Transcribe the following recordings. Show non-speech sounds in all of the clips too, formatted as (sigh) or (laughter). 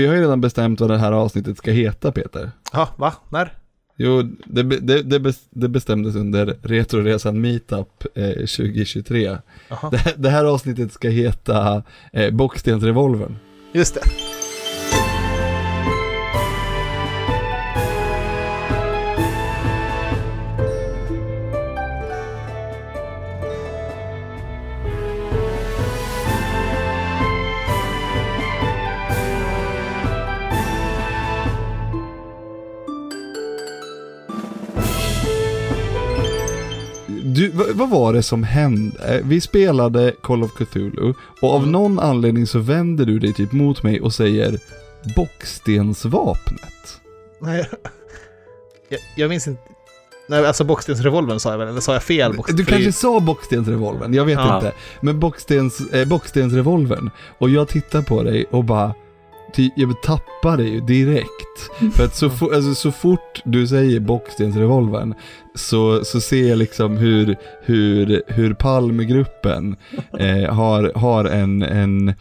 vi har ju redan bestämt vad det här avsnittet ska heta Peter. Ja, va? När? Jo, det, det, det, bes- det bestämdes under Retroresan Meetup eh, 2023. Jaha. Det, här- det här avsnittet ska heta eh, Bockstensrevolvern. Just det. Vad, var det som hände? Eh, Vi spelade Call of Cthulhu och av Mm. någon anledning så vänder du dig typ mot mig och säger Bockstensvapnet. Nej, jag, jag minns inte. Nej, alltså bockstensrevolvern sa jag väl, eller sa jag fel? Box, Du kanske sa Bockstensrevolvern, jag vet Ja. inte. Men Bockstens, eh, Bockstensrevolvern. Och jag tittar på dig och bara, ty, jag tappar dig ju direkt. (laughs) För att så, fo- alltså, så fort du säger Bockstensrevolvern så, så ser jag liksom hur, hur, hur Palmegruppen (laughs) eh, har, har en, en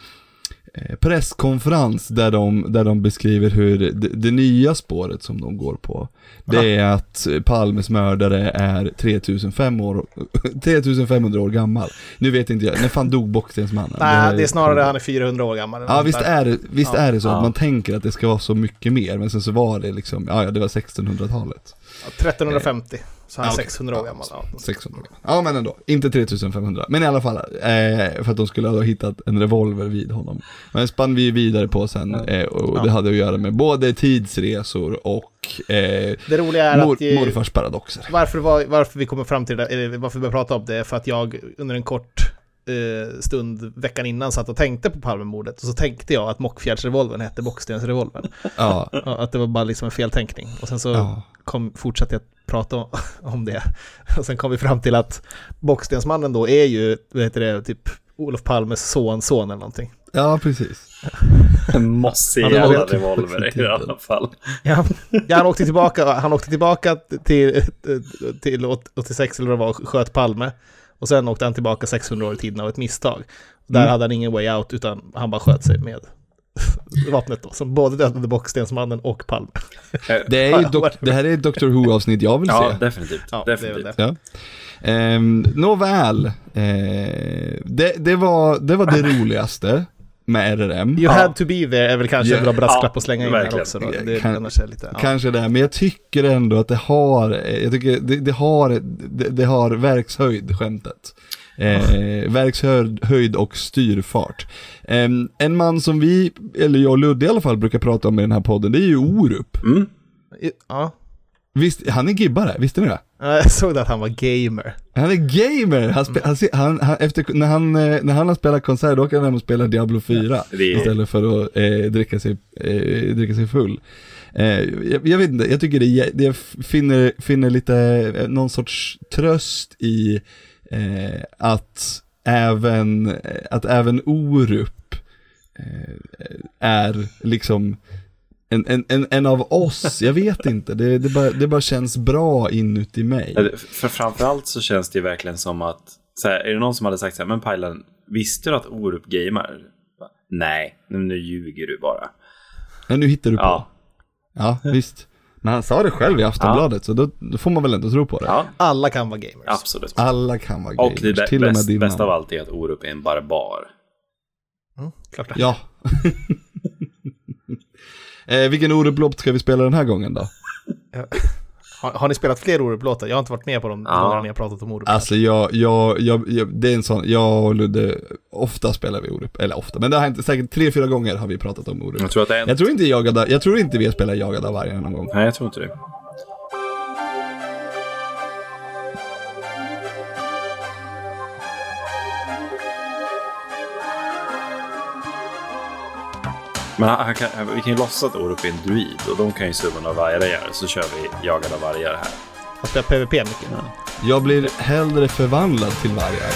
presskonferens där de, där de beskriver hur det, det nya spåret som de går på, det är att Palmes mördare är 3500 år, (laughs) 3500 år gammal. Nu vet inte jag, när fan dog Bockstensmannen? Nej, det är snarare han är 400 år gammal. Ja visst är det, visst Ja. är det så Ja. att man tänker att det ska vara så mycket mer, men sen så var det liksom, ja ja det var 1600-talet. Ja, 1350, så han är Ja, okej. 600 år gammal. Ja. 600 Ja men ändå, inte 3500. Men i alla fall, eh, för att de skulle ha hittat en revolver vid honom. Men spann vi vidare på sen eh, och Ja. det hade att göra med både tidsresor och eh, Det roliga är mor, att... eh, morfars paradoxer. Varför, var, varför vi kommer fram till det, eller varför vi börjar prata om det, är för att jag under en kort eh, stund veckan innan satt och tänkte på Palmemordet och så tänkte jag att Mockfjärdsrevolvern hette Bockstensrevolvern. Ja, Ja, att det var bara liksom en feltänkning. Och sen så ja. kom, fortsatte jag prata (laughs) om, det. Och sen kom vi fram till att Bockstensmannen då är ju, vad heter det, typ Olof Palmes sonson eller någonting. ja precis. (laughs) En mossig jävla revolver i alla fall. Ja, ja han, åkte tillbaka, han åkte tillbaka till, till 86 eller vad det var, sköt Palme. Och sen åkte han tillbaka 600 år i tiden av ett misstag. Där Mm. hade han ingen way out, utan han bara sköt sig med (laughs) vapnet då, som både dödade Bockstensmannen och Palme. Det, är ju det här är ett Doctor Who-avsnitt jag vill Ja, se. definitivt. Ja, det definitivt. det. Ja. Ehm, Nåväl, eh, det, det, var, det var det (laughs) roligaste med RRM. You Ja. had to be there är väl kanske en Ja, bra brasklapp ja, att slänga in här också. Då. Det Kan- är lite... Ja. Kanske det, men jag tycker ändå att det har, eh, jag tycker det, det har, det, det har verkshöjd skämtet. Eh, verkshöjd höjd och styrfart. Eh, en man som vi, eller jag och Ludde i alla fall, brukar prata om i den här podden, det är ju Orup. Mm. ja. Visst, han är gibbare, visste ni det? Jag såg att han var gamer. Han är gamer! Han spe, han, han, han, efter, när, han, eh, när han har spelat konsert, då åker han hem och spelar Diablo 4. Det är- Istället för att eh, dricka, sig, eh, dricka sig full. Eh, jag, jag vet inte, jag tycker det jag finner, finner lite, eh, någon sorts tröst i eh, att även, att även Orup eh, är liksom en, en, en, en av oss, jag vet inte, det, det, bara, det bara känns bra inuti mig. För framförallt så känns det ju verkligen som att, så här, är det någon som hade sagt så här, men Pajlan, visste du att Orup gamer? Nej, nu, ljuger du bara. Ja, nu hittar du på. Ja, Ja, visst. Men han sa det själv i Aftonbladet, så då, då får man väl ändå tro på det. ja Alla kan vara gamers. absolut. Alla kan vara Och gamers, det till och med bäst, din bästa av allt är att Orup är en barbar. Mm, klart det. Ja. (laughs) eh, vilken Orup-låt ska vi spela den här gången då? Har, har ni spelat fler Orup-låtar? Jag har inte varit med på de Ja. gångerna ni har pratat om Orup. Alltså jag, jag, jag, jag, det är en sån, jag och Ludde, ofta spelar vi Orup, eller ofta, men det har hänt säkert tre, fyra gånger har vi pratat om Orup. Jag tror att det är en... Jag tror inte jagade, jag tror inte vi har spelat jagade vargar någon gång. Nej, jag tror inte det. Men han, han kan, vi kan ju låtsas att Orup är en druid och de kan ju summon av vargar så kör vi jagade av vargar här. Han spelar PVP mycket. Jag blir hellre förvandlad till vargar.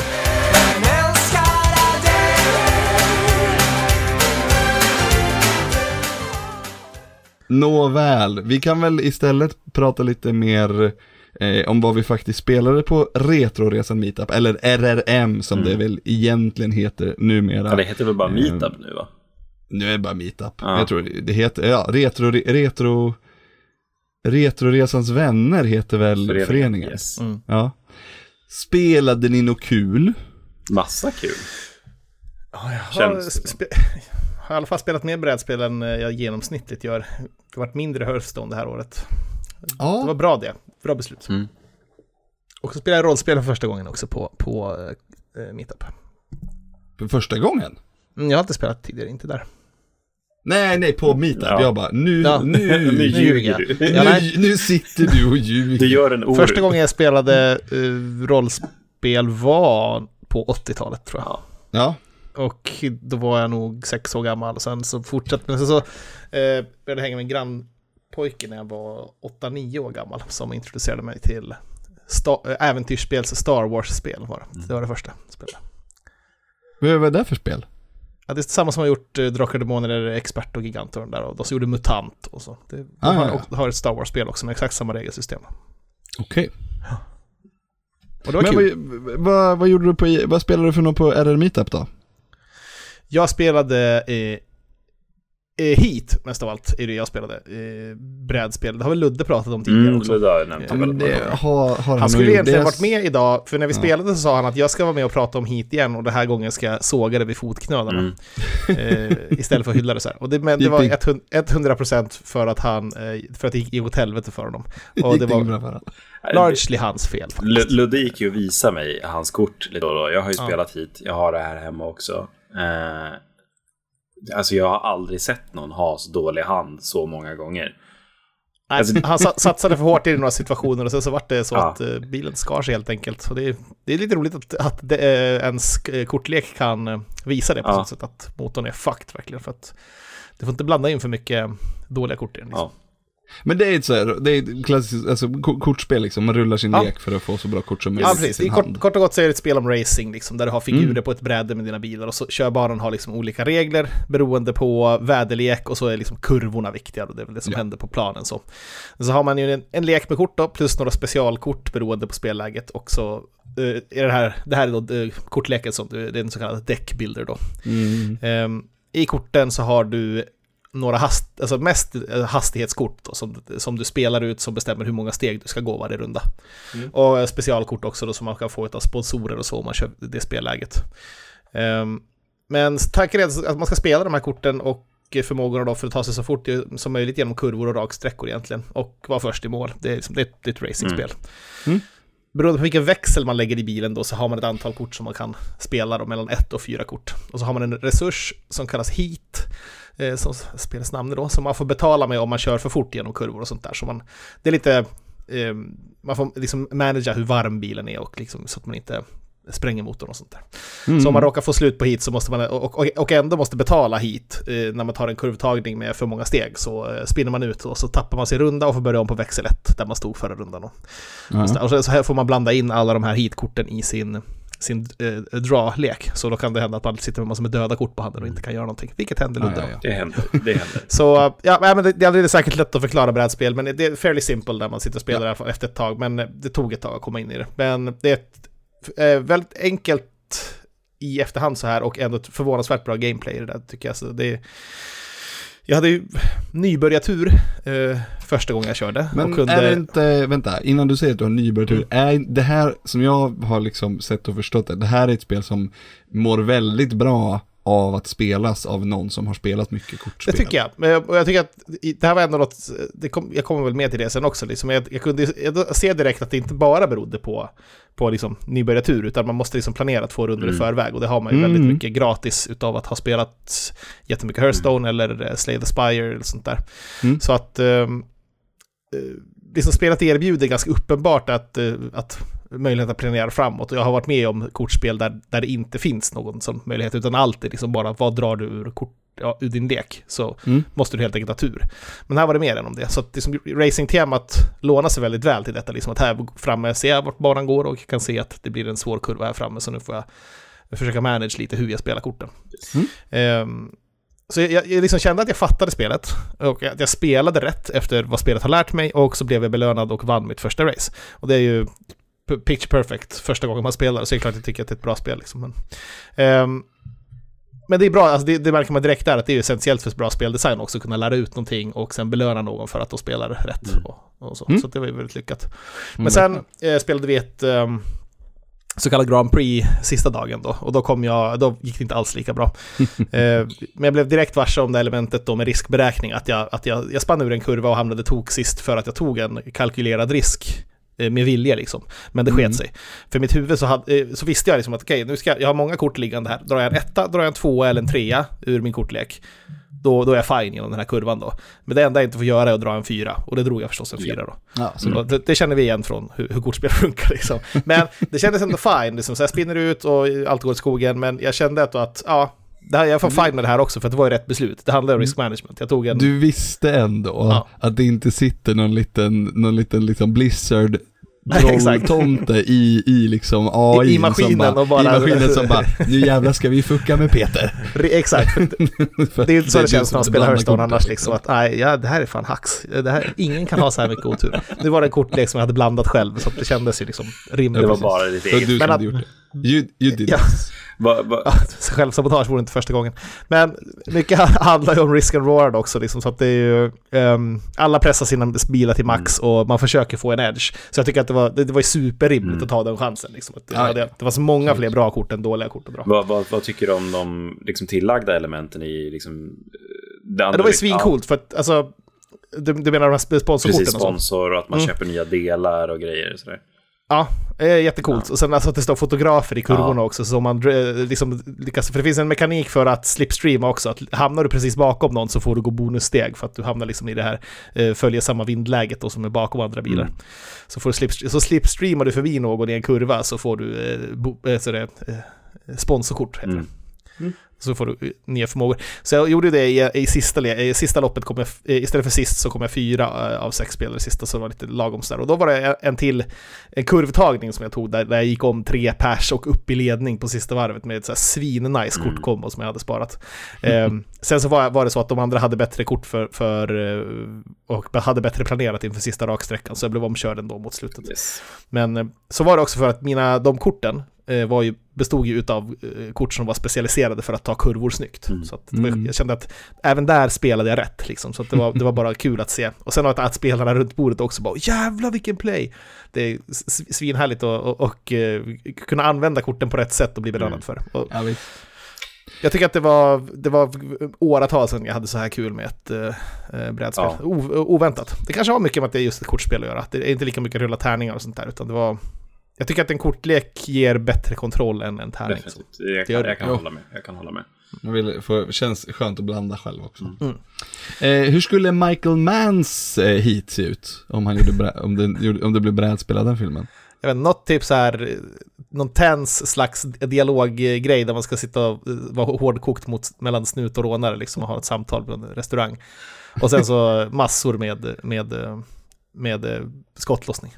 Nåväl, vi kan väl istället prata lite mer eh, om vad vi faktiskt spelade på Retroresan Meetup, eller RRM som det väl egentligen heter numera. Ja, det heter väl bara Mm. meetup nu va? Nu är det bara meetup. Ja. Jag tror det heter, ja, retro, retro, Retroresans vänner heter väl föreningen? Föreningen, yes. Mm. Ja. Spelade ni något kul? Massa kul. Ja, jag har, spe, (laughs) har i alla fall spelat mer brädspel än eh, jag genomsnittligt gör. Det har varit mindre Hearthstone det här året. Det var Ja. bra det. Bra beslut. Mm. Och så spelade jag rollspel för första gången också på, på uh, Meetup. För första gången? Mm, jag har inte spelat tidigare, inte där. Nej, nej, på meetup. Ja. Jag bara, nu, Ja. nu, (laughs) Nu nu, ljuger du. Ja, nej. nu sitter du och ljuger. Du gör en Orup. Första gången jag spelade uh, rollspel var på 80-talet tror jag. Ja. Ja, Och då var jag nog sex år gammal. Sen så fortsatte men sen så eh, började jag hänga med en grannpojke när jag var 8-9 år gammal. Som introducerade mig till sta- äh, äventyrsspel, Star Wars-spel var det. Det var det första spelet. vad var det för spel? Ja, det är samma som har gjort eh, Drakar Demoner Expert och Gigant och den där. Och de som gjorde MUTANT och så. Det, de Ah, har, ja, har ett Star Wars-spel också med exakt samma regelsystem. Okej. Och det var Men kul. vad, vad, vad gjorde du på, vad spelade du för något på RR Meetup då? Jag spelade eh, Heat mest av allt, är det jag spelade. Eh, brädspel. Det har väl Ludde pratat om tidigare Mm, också. Ja, Men det har, har han skulle egentligen Det varit med idag, för när vi Ja. spelade så sa han att jag ska vara med och prata om hit igen och den här gången ska jag såga det vid fotknölarna. Mm. Eh, istället för att hylla det så här. Och det, men det var Gick 100 100% för att han, eh, för att det gick åt helvete för honom. Och gick det var largely hans fel faktiskt. Ludde gick ju och visade mig hans kort lite då då. Jag har ju Ja. spelat hit, jag har det här hemma också. Eh, alltså jag har aldrig sett någon ha så dålig hand så många gånger. Alltså- han sa- (laughs) satsade för hårt i några situationer och sen så vart det så Ja. att eh, bilen skar sig helt enkelt. Så det, är- det är lite roligt att, att det, eh, ens eh, kortlek kan visa det på Ja. så sätt att motorn är fucked verkligen. För att du får inte blanda in för mycket dåliga kort i den. Liksom. Ja. Men det är ett så här, det är ett klassiskt, alltså ko- kortspel liksom, man rullar sin Ja. lek för att få så bra kort som Ja, möjligt i precis. Sin kort, hand. kort och gott så är det ett spel om racing, liksom, där du har figurer Mm. på ett bräde med dina bilar och så körbanan har liksom olika regler beroende på väderlek och så är liksom kurvorna viktiga och det är väl det som Ja. händer på planen. Så. så har man ju en, en lek med kort då, plus några specialkort beroende på spelläget och så eh, är det här, det här är då eh, kortleken som det är en så kallad deckbuilder då. Mm. Ehm, I korten så har du några hast, alltså mest eh, hastighetskort då, som, som du spelar ut som bestämmer hur många steg du ska gå varje runda. Mm. Och eh, specialkort också då som man kan få av sponsorer och så om man kör det spelläget. Ehm, men tanken är att man ska spela de här korten och förmågorna då för att ta sig så fort som möjligt genom kurvor och raksträckor egentligen. Och vara först i mål. Det är, liksom, det är, ett- det är ett racingspel. Mm. Beroende på vilken växel man lägger i bilen då så har man ett antal kort som man kan spela då, mellan ett och fyra kort. Och så har man en resurs som kallas heat, eh, som spelets namn är då, som man får betala med om man kör för fort genom kurvor och sånt där. Så man, det är lite, eh, man får liksom managera hur varm bilen är och liksom, så att man inte spränger motorn och sånt där. Mm. Så om man råkar få slut på hit så måste man, och, och, och ändå måste betala hit eh, när man tar en kurvtagning med för många steg så eh, spinner man ut och så tappar man sin runda och får börja om på växel 1 där man stod förra rundan. Då. Ja. Och så, så här får man blanda in alla de här hitkorten i sin, sin eh, draw-lek. Så då kan det hända att man sitter med massor med döda kort på handen och inte kan göra någonting. Vilket händer Ja, Ludde. ja, då. ja. Det händer. Det händer. (laughs) Så ja, nej, men det, det är aldrig säkert lätt att förklara brädspel, men det är fairly simple när man sitter och spelar fall efter ett tag. Men eh, det tog ett tag att komma in i det. Men det är ett eh, väldigt enkelt i efterhand så här och ändå ett förvånansvärt bra gameplay i det där tycker jag. Så det är, jag hade ju nybörjartur eh, första gången jag körde. Men kunde, är det inte, vänta, innan du säger att du har nybörjartur, Mm. är det här som jag har liksom sett och förstått det, det här är ett spel som mår väldigt bra av att spelas av någon som har spelat mycket Det kortspel. tycker jag. Men jag- Och jag tycker att i- det här var ändå något, det kom, jag kommer väl med till det sen också, liksom. jag, jag kunde jag se direkt att det inte bara berodde på, på liksom nybörjartur, utan man måste liksom planera två runder i Mm. förväg. Och det har man ju Mm. väldigt mycket gratis utav att ha spelat jättemycket Hearthstone eller eh, Slay the Spire eller sånt där. Mm. Så att eh, det som spelet erbjuder är ganska uppenbart att, eh, att möjlighet att planera framåt. Och jag har varit med om kortspel där, där det inte finns någon sån möjlighet, utan allt är liksom bara vad drar du ur, kort, ja, ur din lek. Så Mm. måste du helt enkelt ha tur. Men här var det mer än om det. Så att liksom, racingtemat lånar sig väldigt väl till detta. Liksom att här framme ser jag vart banan går och kan se att det blir en svår kurva här framme. Så nu får jag försöka manage lite hur jag spelar korten. Mm. Ehm, så jag, jag liksom kände att jag fattade spelet och att jag spelade rätt efter vad spelet har lärt mig och så blev jag belönad och vann mitt första race. Och det är ju pitch perfect första gången man spelar så är det klart att jag tycker att det är ett bra spel. Liksom. Men, ehm, men det är bra, alltså det, det märker man direkt där att det är essentiellt för bra speldesign också, kunna lära ut någonting och sen belöna någon för att de spelar rätt. Mm. Och, och så. Mm. så det var ju väldigt lyckat. Men Mm, sen eh, spelade vi ett um, så kallad Grand Prix sista dagen då, och då kom jag, då gick det inte alls lika bra. (laughs) eh, men jag blev direkt varse om det elementet då med riskberäkning, att jag, att jag, jag spann ur en kurva och hamnade tok sist för att jag tog en kalkylerad risk med vilja liksom. Men det sket Mm. sig. För mitt huvud så, hade, eh, så visste jag liksom att okej, nu ska jag, har många kort liggande här. Drar jag en etta, drar jag en tvåa eller en trea ur min kortlek, då, då är jag fine genom den här kurvan då. Men det enda jag inte får göra är att dra en fyra, och det drog jag förstås en fyra då. Ja, Så det, det känner vi igen från hur, hur kortspel (laughs) funkar liksom. Men det kändes ändå fine, liksom, så jag spinner ut och allt går åt skogen, men jag kände att, att ja, det här, jag får fine med det här också, för att det var ju rätt beslut. Det handlar om risk management. Jag tog en... Du visste ändå Ja. att det inte sitter någon liten, någon liten liksom Blizzard (laughs) trolltomte i, i liksom AI I- i maskinen som och bara- i maskinen som bara, nu jävlar ska vi fucka med Peter. (laughs) Exakt, (laughs) det är inte så det, du känns när man spelar Hearthstone annars liksom att nej, ja, det här är fan hacks. Det här, ingen kan ha så här mycket otur. Nu var det en kortlek som jag hade blandat själv så att det kändes ju liksom rimligt. Det var bara ditt Det var eget. du Men som att- hade gjort det. You, you did Ja. this. Va, va, Ja, (laughs) självsabotage vore inte första gången. Men mycket (laughs) handlar ju om risk and reward också, liksom, så att det är ju... ehm, alla pressar sina bilar till max och man försöker få en edge. Så jag tycker att det var, det, det var ju superrimligt Mm. att ta den chansen. Liksom, att det, Ja, det, det var så många fler bra kort än dåliga kort att dra. vad, vad, vad tycker du om de liksom, tillagda elementen i liksom, eh, det Ja, andra? det var ju svincoolt för att alltså... Du, du menar de här sponsorkorten Precis, och sponsor och att man Mm. köper nya delar och grejer. och Sådär. Ja, eh, jättecoolt. Och sen alltså att det står fotografer i kurvorna Ja. också, så man eh, liksom lyckas... För det finns en mekanik för att slipstreama också, att hamnar du precis bakom någon så får du gå bonussteg för att du hamnar liksom i det här, eh, följer samma vindläget då som är bakom andra bilar. Mm. Så, får du slip, så slipstreamar du förbi någon i en kurva så får du eh, bo, eh, så det, eh, sponsorkort, heter Mm. det. Så får du nya förmågor. Så jag gjorde det i, i, sista, i sista loppet, kom jag, istället för sist så kom jag fyra eh, av sex spelare sista, så det var lite lagom där. Och då var det en till en kurvtagning som jag tog där, där jag gick om tre pers och upp i ledning på sista varvet med ett så här svin-nice Mm. kortkombo som jag hade sparat. Ehm, (laughs) sen så var, var det så att de andra hade bättre kort för, för eh, och hade bättre planerat inför sista raksträckan, så jag blev omkörd ändå mot slutet. Yes. Men eh, så var det också för att mina, de korten var ju, bestod ju utav eh, kort som var specialiserade för att ta kurvor snyggt. Mm. Så var, Mm. jag kände att även där spelade jag rätt liksom. Så det, var, (laughs) det var bara kul att se. Och sen att, att spelarna runt bordet också bara jävlar vilken play! Det är svinhärligt att och, och, eh, kunna använda korten på rätt sätt och bli belönad Mm. för. Och Ja, jag tycker att det var, det var åratal sedan jag hade så här kul med ett eh, eh, brädspel. Ja. O, oväntat. Det kanske har mycket med att det är just ett kortspel att göra. Det är inte lika mycket rulla tärningar och sånt där, utan det var... Jag tycker att en kortlek ger bättre kontroll än en tärning. Definitivt. Jag Det gör kan, jag kan hålla med. Jag kan hålla med. Jag vill få, känns skönt att blanda själv också. Mm. Eh, hur skulle Michael Manns eh, hit se ut? Om, han gjorde om, det, om det blev brädspel av den filmen? Jag vet, något typ så här, eh, någon tens slags dialoggrej där man ska sitta och eh, vara hårdkokt mot, mellan snut och rånare liksom och ha ett samtal på en restaurang. Och sen så (laughs) massor med, med, eh, med eh, skottlossning.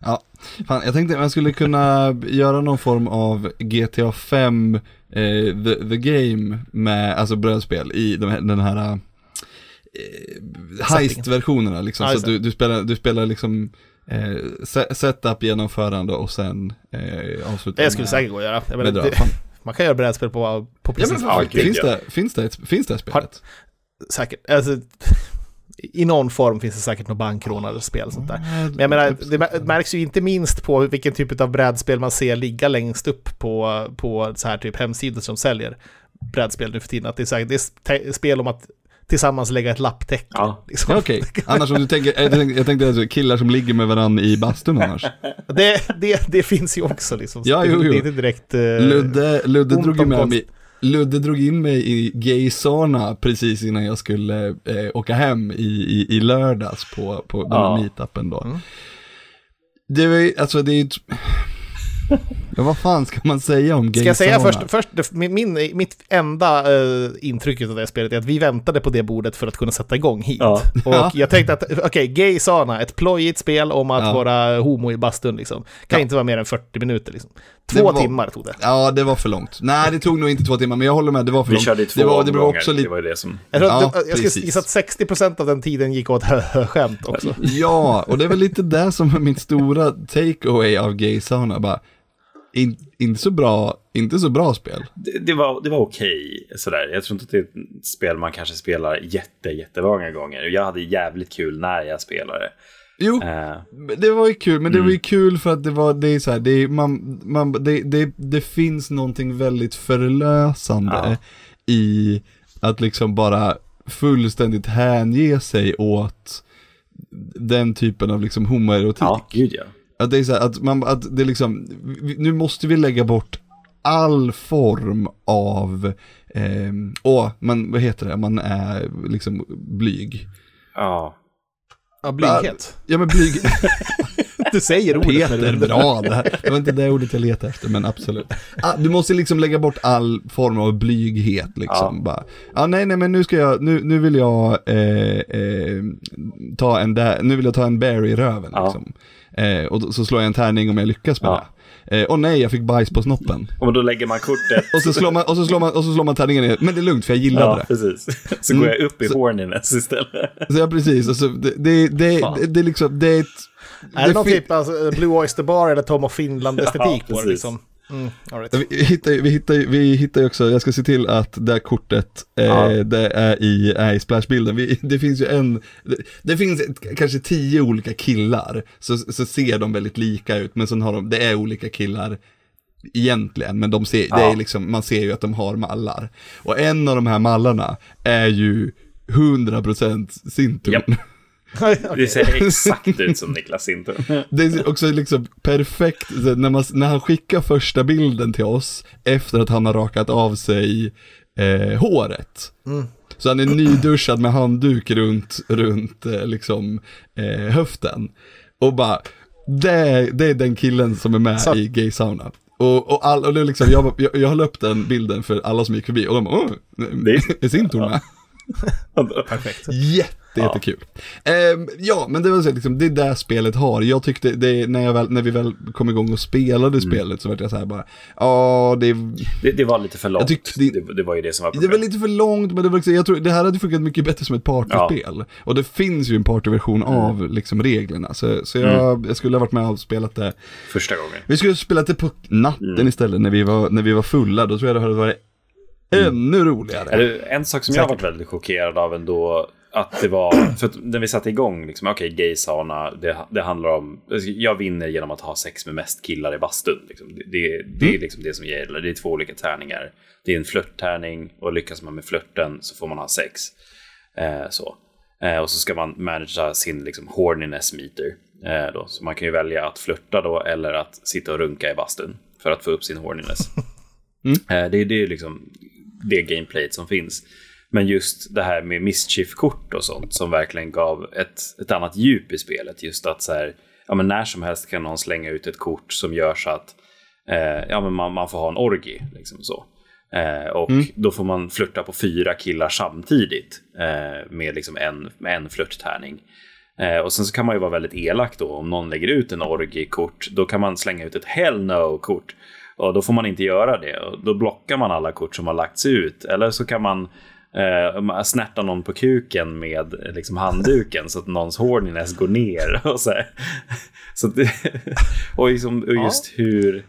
Ja, fan, jag tänkte man skulle kunna göra någon form av GTA 5 eh, the, the Game med, alltså brödspel i de här, den här eh, heist-versionerna liksom. Ja, så du, du, spelar, du spelar liksom eh, se- setup, genomförande och sen eh, avslutar Det skulle med- säkert gå att göra. Jag menar, det, Fan. man kan göra brädspel på, på Ja precis men Ja, fan, gud, finns, det, finns, det ett, finns det ett spelet? Säkert. Alltså, I någon form finns det säkert något bankrånarspel spel och sånt där. Men jag menar, det mär- märks ju inte minst på vilken typ av brädspel man ser ligga längst upp på, på så här typ hemsidor som säljer brädspel nu för tiden. Att det är, så här, det är spel om att tillsammans lägga ett lapptäcke. Ja. Liksom. Ja, Okej, (laughs) annars om du tänker, jag tänkte, jag tänkte alltså killar som ligger med varandra i bastun annars. Det, det, det finns ju också liksom. Ja, jo, jo. Det är inte direkt... eh, Ludde, Ludde drog ju med konst. mig Ludde drog in mig i gaysarna precis innan jag skulle eh, åka hem i, i, i lördags på, på den här Ja. meetupen då. Mm. Det var ju, alltså det är ju... (laughs) Ja, vad fan ska man säga om Ska jag säga först, först min, min, mitt enda uh, intryck av det här spelet är att vi väntade på det bordet för att kunna sätta igång hit. Ja. Och Ja. jag tänkte att, okej, Gay Sana, ett plojigt spel om att Ja. vara homo i bastun liksom. Kan Ja. inte vara mer än 40 minuter liksom. Två var- timmar tog det. Ja, det var för långt. Nej, det tog nog inte två timmar, men jag håller med, det var för Vi långt. körde i två det var, det var också lite... Det var ju det som... Jag, tror, Ja, jag skulle gissa att 60% av den tiden gick åt hö-hö-skämt också. Ja, och det är väl lite det som är mitt stora takeaway av gaysarna. Bara, in, inte, så bra, inte så bra spel. Det, det var, det var okej sådär. Jag tror inte att det är ett spel man kanske spelar jätte, jättemånga gånger. Jag hade jävligt kul när jag spelade. Jo, Eh, det var ju kul, men det Mm. var ju kul för att det var, det är så här, det, är, man, man, det, det, det finns någonting väldigt förlösande Ja. i att liksom bara fullständigt hänge sig åt den typen av liksom homoerotik. ja, gud ja. Att det är så här, att man, att det är liksom, nu måste vi lägga bort all form av, eh, åh, man, vad heter det, man är liksom blyg. Ja, Ja, blyghet. Ja men blyg, (laughs) Du säger ordet. Peter, bra det här. Det var inte det ordet jag letade efter, men absolut. Ah, du måste liksom lägga bort all form av blyghet liksom. Ja. Bara, ah, nej, nej, men nu ska jag, nu, nu vill jag eh, eh, ta en där, nu vill jag ta en bear i röven Ja. liksom. Eh, och så slår jag en tärning om jag lyckas med Ja. det. Eh, och nej, jag fick bajs på snoppen. och då lägger man kortet. Och så slår man, och så slår man, och så slår man tärningen ner, men det är lugnt för jag gillade Ja, det. precis. (laughs) Så Mm. går jag upp i horniness istället. Så ja, precis, alltså, det, det, det, det, det är liksom, det är ett... Är det någon fin- typ av Blue Oyster Bar eller Tom of Finland-estetik Ja, på det liksom? Mm, right. Vi hittar, vi, hittar, vi hittar ju också, jag ska se till att det här kortet, eh, Ja. det är i, är i splashbilden. Vi, det finns ju en, det, det finns ett, kanske tio olika killar, så, så ser de väldigt lika ut, men sen har de, det är olika killar egentligen, men de ser, det Ja. är liksom, man ser ju att de har mallar. Och en av de här mallarna är ju 100% Sinton. Japp. Det ser exakt ut som Niklas Sinton. (laughs) Det är också liksom perfekt, när, man, när han skickar första bilden till oss, efter att han har rakat av sig eh, håret. Så han är nyduschad med handduk runt, runt eh, liksom eh, höften. Och bara, det, är- det är den killen som är med Så- i gay sauna. Och, och, all, och det liksom, jag, jag, jag höll upp den bilden för alla som gick förbi och de bara, åh, Det är- är Sintor med? Perfekt. Jätte, jättekul. Ehm, ja, men det var så liksom, det är det spelet har. Jag tyckte, det, när, jag väl, när vi väl kom igång och spelade spelet så var jag så här bara, ja, det, Det, det var lite för långt. Tyckte det- det, det var ju det som var det problemet. var lite för långt, men det var också, jag tror, det här hade funkat mycket bättre som ett partyspel. Och det finns ju en partyversion av liksom reglerna, så, så jag, jag skulle ha varit med och spelat det. Första gången. Vi skulle ha spelat det på natten Mm. istället när vi, var, när vi var fulla, då tror jag det hade varit ännu roligare. En sak som jag har varit väldigt chockerad av ändå, att det var, för att när vi satte igång, liksom, okej, gay sauna, det, det handlar om, jag vinner genom att ha sex med mest killar i bastun. Liksom. Det, det, det är liksom det som gäller, det är två olika tärningar. Det är en flörttärning och lyckas man med flörten så får man ha sex. Eh, så. Eh, och så ska man managera sin liksom, horniness meter. Eh, då. Så man kan ju välja att flörta då eller att sitta och runka i bastun för att få upp sin horniness. (laughs) Eh, det, det är liksom det gameplayet som finns. Men just det här med mischief-kort och sånt som verkligen gav ett, ett annat djup i spelet. Just att så här, ja, men när som helst kan någon slänga ut ett kort som gör så att eh, ja, men man, man får ha en orgi. Liksom så. Eh, och då får man flirta på fyra killar samtidigt eh, med, liksom en, med en flörttärning. Eh, och sen så kan man ju vara väldigt elak då om någon lägger ut en orgi-kort. Då kan man slänga ut ett hell no-kort. Och då får man inte göra det. Och då blockar man alla kort som har lagts ut. Eller så kan man eh, snärta någon på kuken med liksom, handduken så att någons horniness går ner. (laughs) Och, så så det, (laughs) och, liksom, och just hur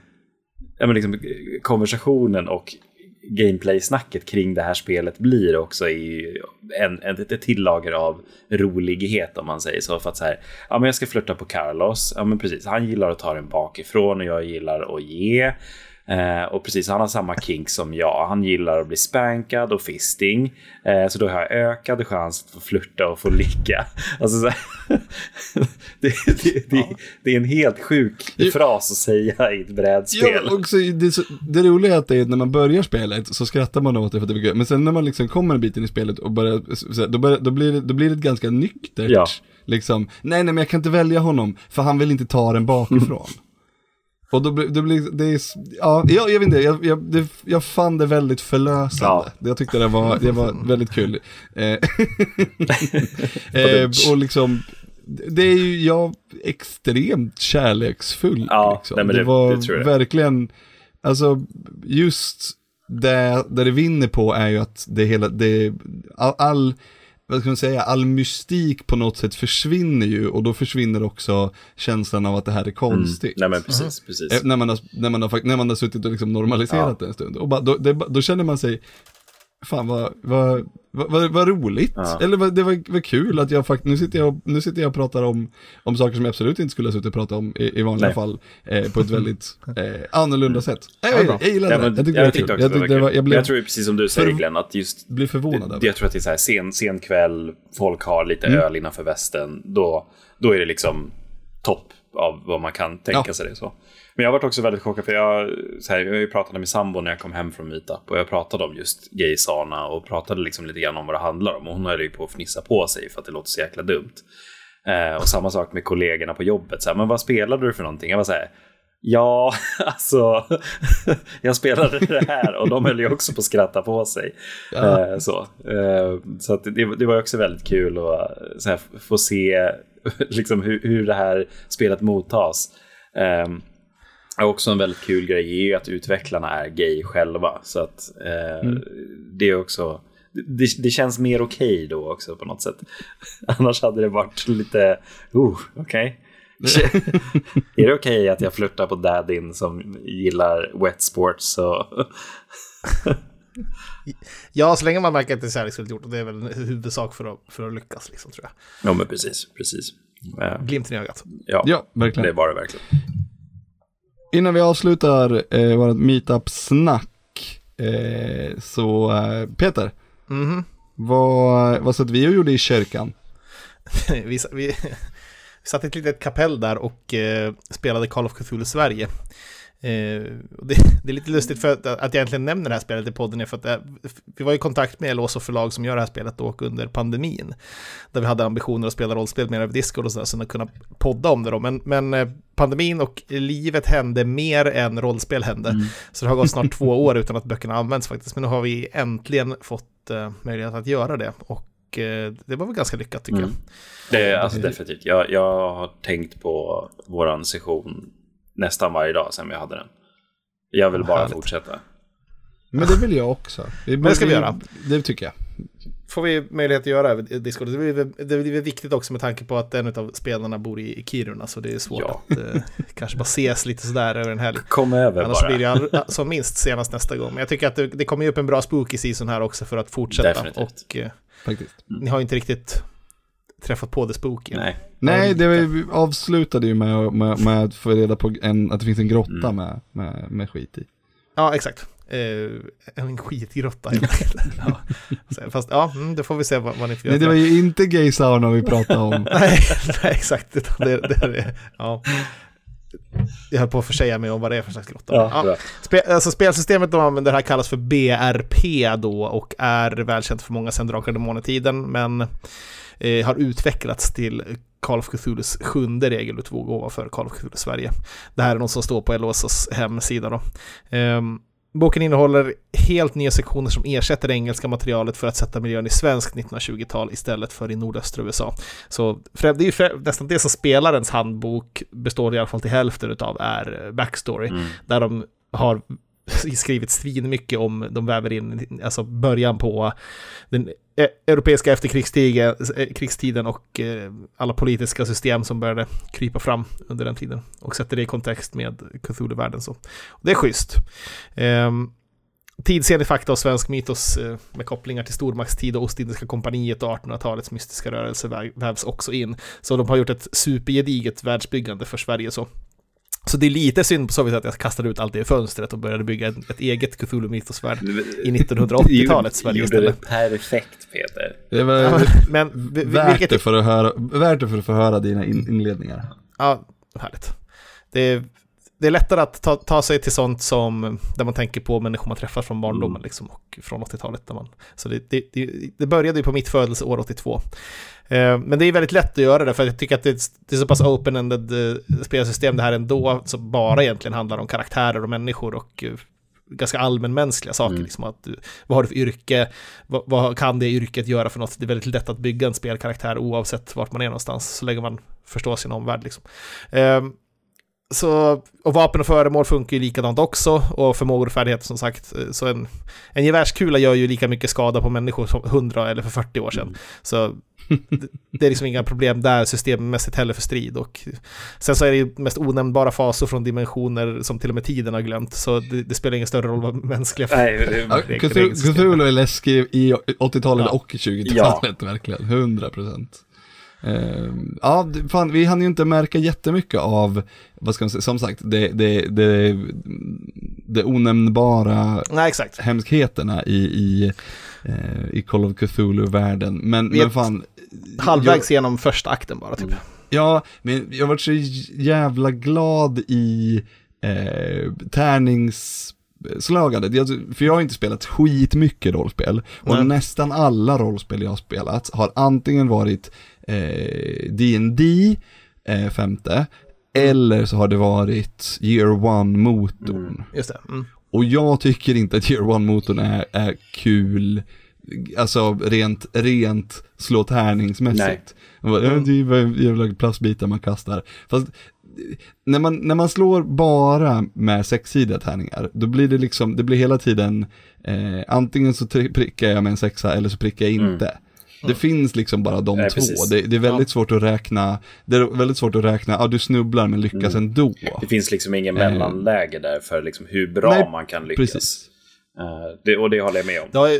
ja, men liksom, konversationen och gameplay-snacket kring det här spelet blir också i en, en, ett tillager av rolighet om man säger så. För att så här, ja men jag ska flytta på Carlos, ja men precis, han gillar att ta den bakifrån och jag gillar att ge. Eh, och precis, han har samma kink som jag. Han gillar att bli spankad och fisting. Eh, så då har jag ökad chans att få flirta och få ligga. (laughs) Alltså, så här, (laughs) det, det, det, det är en helt sjuk fras att säga i ett brädspel. Ja, också, det, så, det roliga är att är när man börjar spelet så skrattar man åt det för att det kul. Men sen när man liksom kommer en bit in i spelet och börjar, så, då, börjar, då, blir det, då blir det ganska nyktert. Ja. Liksom, nej nej men jag kan inte välja honom för han vill inte ta den bakifrån. (laughs) Och då, blir- då blir det, är, ja, jag, jag vet inte, jag, jag, det, jag fann det väldigt förlösande. Jag tyckte det var, det var (laughs) väldigt kul. Eh, (laughs) eh, och liksom, det är ju jag extremt kärleksfull. Ja, liksom. nej, det, det- var det verkligen, alltså just det, där det vinner på är ju att det hela, det, all, all vad ska man säga, all mystik på något sätt försvinner ju och då försvinner också känslan av att det här är konstigt. Nej men precis, precis. Eh, När man, har, när, man har, när man har suttit och liksom normaliserat det en stund. Och bara, då, det, då känner man sig, fan vad, vad, vad, vad, roligt. Ja. Eller vad, det var, var kul att jag faktiskt, nu sitter jag, och- nu sitter jag och pratar om, om saker som jag absolut inte skulle ha suttit och pratat om i, i vanliga Nej. fall. Eh, på ett väldigt (laughs) eh, annorlunda sätt. Ja, Jag, gillade Ja, det, men, jag tyckte det var kul. också Jag, det var tyckte det var, jag blev, jag tror precis som du säger för- Glenn, att just blev förvånad över jag tror att det är så här sen, sen kväll, folk har lite Mm. öl innanför västen, då, då är det liksom topp av vad man kan tänka Ja. sig det så. Men jag varit också väldigt chockad för jag, så här, jag pratade med sambo när jag kom hem från Meetup och jag pratade om just gaysarna och pratade liksom lite grann om vad det handlar om och hon höll ju på att fnissa på sig för att det låter så jäkla dumt. Eh, och samma sak med kollegorna på jobbet, så här, men vad spelade du för någonting? Jag var så här, Ja, (laughs) alltså, (laughs) jag spelade det här och de höll ju också på att skratta på sig. Ja. Eh, så eh, så det, det var också väldigt kul att eh, här, få se (laughs) liksom, hur, hur det här spelet mottas. Och också en väldigt kul grej är ju att utvecklarna är gay själva. Så att eh, det är också, det, det känns mer okej då också på något sätt. (laughs) Annars hade det varit lite, oh, okej. (laughs) är det okej att jag flörtar på daddyn som gillar wet sports? Så... Ja, så länge man märker att det är kärleksfullt gjort, och det är väl en huvudsak för att, för att lyckas, liksom, tror jag. ja, men precis, precis. Eh, Glimten i ögat. ja, ja, verkligen. det var det verkligen. Innan vi avslutar eh, vårt meetup-snack, eh, så eh, Peter, Mhm. vad, vad satt vi och gjorde i kyrkan? (laughs) vi, vi, vi (laughs) satt i ett litet kapell där och eh, spelade Call of Cthulhu Sverige. Eh, och det, (laughs) det är lite lustigt för att, att jag egentligen nämner det här spelet i podden är för att eh, vi var i kontakt med LOS och förlag som gör det här spelet då och under pandemin. Där vi hade ambitioner att spela rollspel mer över Discord och sådär, så att kunna podda om det då. Men, men eh, pandemin och livet hände mer än rollspel hände. Så det har gått snart (laughs) två år utan att böckerna används faktiskt. Men nu har vi äntligen fått eh, möjlighet att göra det. Och det var väl ganska lyckat tycker Mm. Det är alltså definitivt. Jag, jag har tänkt på våran session nästan varje dag sedan vi hade den. Jag vill bara Härligt. fortsätta. Men det vill jag också. Men det ska vi göra. Det tycker jag. får vi möjlighet att göra Discord. Det blir, det blir viktigt också med tanke på att en av spelarna bor i Kiruna, så det är svårt Ja. att eh, (laughs) kanske bara ses lite sådär över en helg. Kom över Annars bara. blir det (laughs) all, som minst senast nästa gång. Men jag tycker att det, det kommer ju upp en bra spooky season här också för att fortsätta. Definitivt. Och eh, Faktiskt. ni har ju inte riktigt träffat på det spooky. Nej. Nej, det vi avslutade ju med, med, med att få reda på en, att det finns en grotta Mm. med, med, med skit i. Ja, exakt. Eh, en skitgrotta helt enkelt. ja. (laughs) Fast ja, mm, det får vi se vad, vad ni får Nej, det göra. var ju inte gay sauna vi pratade om. (laughs) nej, nej, exakt. Det, det, det, ja. Jag höll på att försäga mig om vad det är för slags grotta. Ja, bra. Spe, alltså spelsystemet de använder här kallas för BRP då och är välkänt för många sedan Drakar och Demoner-tiden men eh, har utvecklats till Call of Cthulhus sjunde regelutgåva för Call of Cthulhu Sverige. Det här är något som står på LOSs hemsida då. Ehm, boken innehåller helt nya sektioner som ersätter det engelska materialet för att sätta miljön i svensk 1920-tal istället för i nordöstra USA. Så det är ju nästan det som spelarens handbok består i alla fall till hälften utav är backstory Mm. där de har (laughs) skrivit svin mycket om de väver in alltså början på den e-, europeiska efterkrigstiden eh, och eh, alla politiska system som började krypa fram under den tiden och sätter det i kontext med Cthulhu-världen. Så. Det är schysst. Um, Tidsenlig fakta och svensk mytos eh, med kopplingar till stormaktstid och Ostindiska kompaniet och 1800-talets mystiska rörelse vävs också in. Så de har gjort ett supergediget världsbyggande för Sverige så. Så det är lite synd på så vis att jag kastade ut allt det i fönstret och började bygga ett, ett eget Cthulhu-mytosvärld i (laughs) 1980-talets Sverige Gjorde det istället. perfekt Peter. Det var Ja, men värt, vilket... det för att höra, värt det för att få höra dina in, inledningar. Ja, härligt. Det är, det är lättare att ta, ta sig till sånt som där man tänker på människor man träffar från barndomen Mm. liksom, och från 80-talet. Där man, så det, det, det, började ju på mitt födelseår 82. Eh, men det är väldigt lätt att göra det för jag tycker att det är, det är så pass open-ended eh, spelsystem det här ändå som bara egentligen handlar om karaktärer och människor och eh, ganska allmänmänskliga saker. Mm. Liksom att du, vad har du för yrke? Vad, vad kan det yrket göra för något? Det är väldigt lätt att bygga en spelkaraktär oavsett vart man är någonstans, så länge man förstår sin omvärld. Liksom. Så, och vapen och föremål funkar ju likadant också, och förmågor och färdigheter som sagt. Så en, en gevärskula gör ju lika mycket skada på människor som 100 eller för 40 år sedan. Mm. Så det, det är liksom inga problem där systemmässigt heller för strid. Och sen så är det ju mest onämnbara faser från dimensioner som till och med tiden har glömt. Så det, det spelar ingen större roll vad mänskliga... Nej, Cthulhu är läskig i 80-talet ja. och 20-talet, ja. verkligen. 100 procent. Uh, ja, fan, vi hann ju inte märka jättemycket av, vad ska man säga, som sagt, det, det, det, det onämnbara Nej, exakt. hemskheterna i, i, uh, i Call of Cthulhu-världen. Men, men fan. Halvvägs jag, genom första akten bara, typ. Ja, men jag var så jävla glad i eh, tärnings slagandet, för jag har inte spelat skitmycket rollspel och Nej. nästan alla rollspel jag har spelat har antingen varit D&D eh, eh, femte, eller så har det varit Year One-motorn. Mm, just det. Mm. Och jag tycker inte att Year One-motorn är, är kul, alltså rent, rent slå tärningsmässigt. Mm. Det är ju jävla plastbitar man kastar. Fast när man, när man slår bara med sexsidiga tärningar, då blir det liksom, det blir hela tiden, eh, antingen så prickar jag med en sexa eller så prickar jag inte. Mm. Det finns liksom bara de Nej, två. Det, det, är väldigt ja. svårt att räkna, det är väldigt svårt att räkna, ja du snubblar men lyckas mm. ändå. Det finns liksom ingen eh. mellanläge där för liksom hur bra Nej, man kan lyckas. Precis. Uh, det, och det håller jag med om. Är,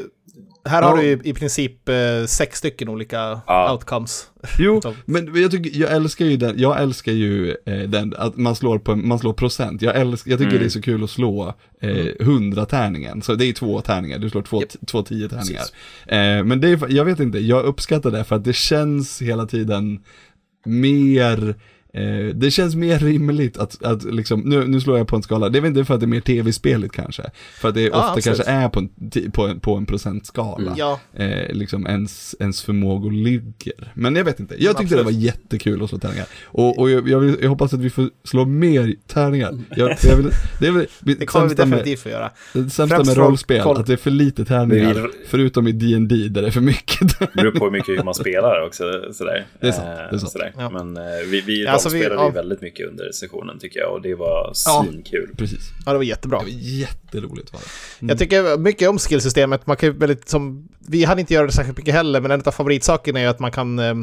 här har du i, i princip eh, sex stycken olika ja. outcomes. Jo, (laughs) men jag, tycker, jag älskar ju den, jag älskar ju eh, den, att man slår, på, man slår procent. Jag, älskar, jag tycker mm. det är så kul att slå eh, 100 tärningen. Så det är två tärningar, du slår två, yep. två tio tärningar. Eh, men det är, jag vet inte, jag uppskattar det för att det känns hela tiden mer Eh, det känns mer rimligt att, att liksom, nu, nu slår jag på en skala, det är väl inte för att det är mer tv-speligt kanske, för att det ja, ofta absolut. kanske är på en, på en, på en procentskala, mm. ja. eh, liksom ens, ens förmågor ligger. Men jag vet inte, jag tyckte absolut. det var jättekul att slå tärningar. Och, och jag, jag, vill, jag, hoppas att vi får slå mer tärningar. Jag, jag vill, det, är väl, (laughs) det kommer vi definitivt få göra. Det sämsta med rollspel, koll. att det är för lite tärningar, vi, förutom i D&D där det är för mycket. Det beror på hur mycket man spelar också, sådär. Det är sant. Det är sant. Sådär. Ja. Men eh, vi, vi ja alltså spelade vi, ja. väldigt mycket under sessionen tycker jag och det var svinkul. Ja, precis. Ja, det var jättebra. Det var jätteroligt var det. Mm. Jag tycker mycket om skillsystemet. Man kan väldigt, som, vi hade inte göra det särskilt mycket heller, men en av favoritsakerna är att man kan eh,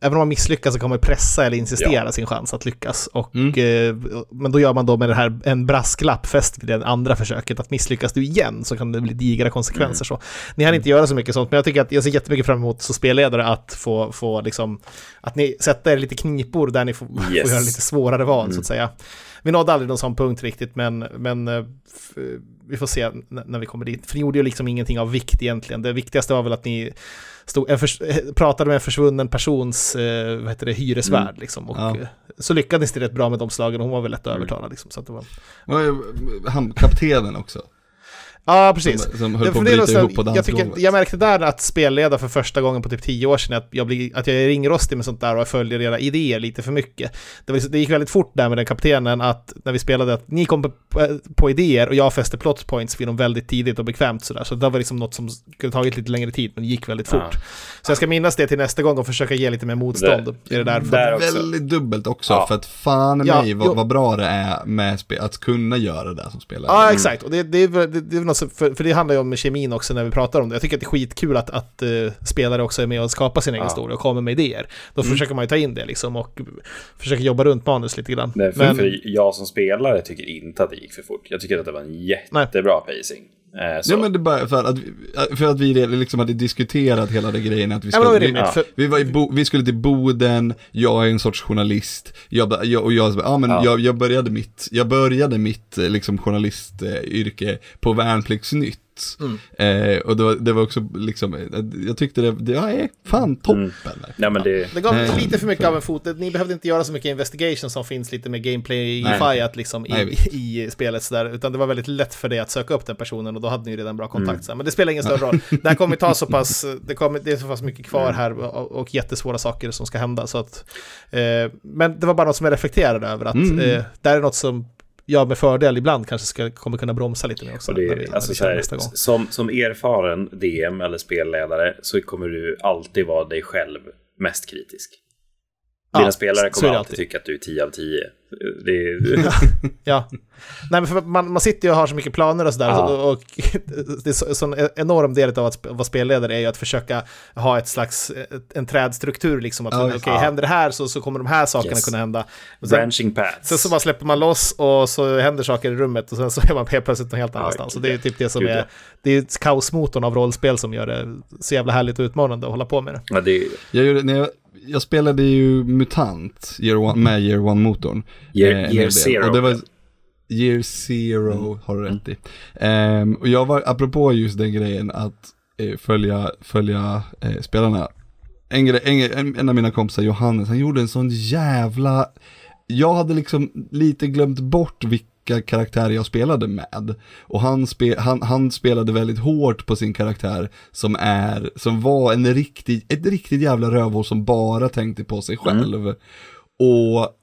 även om man misslyckas så kan man pressa eller insistera ja. sin chans att lyckas. Och, mm. eh, men då gör man då med det här en brasklapp fäst vid det andra försöket, att misslyckas du igen så kan det bli digra konsekvenser. Mm. Så, ni hann inte göra så mycket sånt, men jag tycker att jag ser jättemycket fram emot som spelledare att få, få liksom, att ni sätter er lite knipor där ni får, (laughs) yes. får göra lite svårare val mm. så att säga. Vi nådde aldrig någon sån punkt riktigt, men, men eh, vi får se när vi kommer dit. För ni gjorde ju liksom ingenting av vikt egentligen. Det viktigaste var väl att ni stod, en för, pratade med en försvunnen persons eh, vad heter det, hyresvärd. Mm. Liksom, och, ja. Så lyckades det rätt bra med de slagen och hon var väl lätt. Mm. Liksom, så att det var... Han, kaptenen också. Ja, precis. Som, som höll på att bryta ihop på jag, tycker, jag märkte där att spelleda för första gången på typ tio år sedan, att jag, blir, att jag är ringrostig med sånt där och jag följer era idéer lite för mycket. Det, var, det gick väldigt fort där med den kaptenen, att när vi spelade, att ni kom på, på idéer och jag fäste plot points vid dem väldigt tidigt och bekvämt sådär. Så det var liksom något som kunde tagit lite längre tid, men det gick väldigt fort. Ja. Så jag ska minnas det till nästa gång och försöka ge lite mer motstånd. Det, i det där. Det är väldigt dubbelt också, ja. för att fan ja, mig vad, vad, bra det är med att kunna göra det som spelare. Ja, exakt. Och det, det, det, det är något, för, för det handlar ju om kemin också när vi pratar om det. Jag tycker att det är skitkul att, att uh, spelare också är med och skapar sin egen ja. historia och kommer med idéer. Då mm. försöker man ju ta in det liksom och försöka jobba runt manus lite grann. Nej, för, Men, för jag som spelare tycker inte att det gick för fort. Jag tycker att det var en jättebra Nej. pacing. Eh, ja men det bara för att, för att vi liksom hade diskuterat hela den grejen att vi skulle, vi, ja. vi, var i Bo, vi skulle till Boden, jag är en sorts journalist, jag, jag, och jag, ja men ja. Jag, jag började mitt, jag började mitt eh, liksom journalistyrke på Värnpliktsnytt Mm. Eh, och det var, det var, också liksom, eh, jag tyckte det, det är fan toppen. Mm. Ja, men det... det gav eh, lite för mycket av en fot. Ni behövde inte göra så mycket investigation som finns lite med gameplay-ifyat liksom i, Nej, i, spelet sådär, utan det var väldigt lätt för dig att söka upp den personen och då hade ni ju redan bra kontakt. Mm. Men det spelar ingen större roll. Det här kommer ta så pass, det, kommer, det är så pass mycket kvar här och, och jättesvåra saker som ska hända. Så att, eh, men det var bara något som jag reflekterade över, att mm. eh, det här är något som jag med fördel ibland kanske ska, kommer kunna bromsa lite mer också. Det, när vi, alltså när vi här, som, som erfaren DM eller spelledare så kommer du alltid vara dig själv mest kritisk. Dina ja, spelare kommer alltid, alltid tycka att du är 10 av 10. Det, (laughs) Ja. Nej, men för man, man sitter ju och har så mycket planer och sådär. Ja. Och, och (laughs) det är så, så en enorm del av att vara spelledare är ju att försöka ha ett slags, ett, en trädstruktur liksom. Att Ja, okej, just- ja. händer det här så, så kommer de här sakerna Yes. kunna hända. Och sen, branching paths. sen så bara släpper man loss och så händer saker i rummet och sen så är man helt plötsligt någon helt Ja, annanstans. Så det är typ det som är, ja. det är kaosmotorn av rollspel som gör det så jävla härligt och utmanande att hålla på med det. ja, det, Jag, gjorde, när jag, jag spelade ju MUTANT year one, med Year One-motorn. Year- Eh, Year. Zero. Och det var Year Zero, har du rätt i. Ehm, och jag var, apropå just den grejen att eh, följa, följa eh, spelarna. En, grej, en, en, en av mina kompisar, Johannes, han gjorde en sån jävla... Jag hade liksom lite glömt bort vilka karaktärer jag spelade med. Och han, spe, han, han spelade väldigt hårt på sin karaktär som är, som var en riktig, ett riktigt jävla rövhål som bara tänkte på sig själv. Och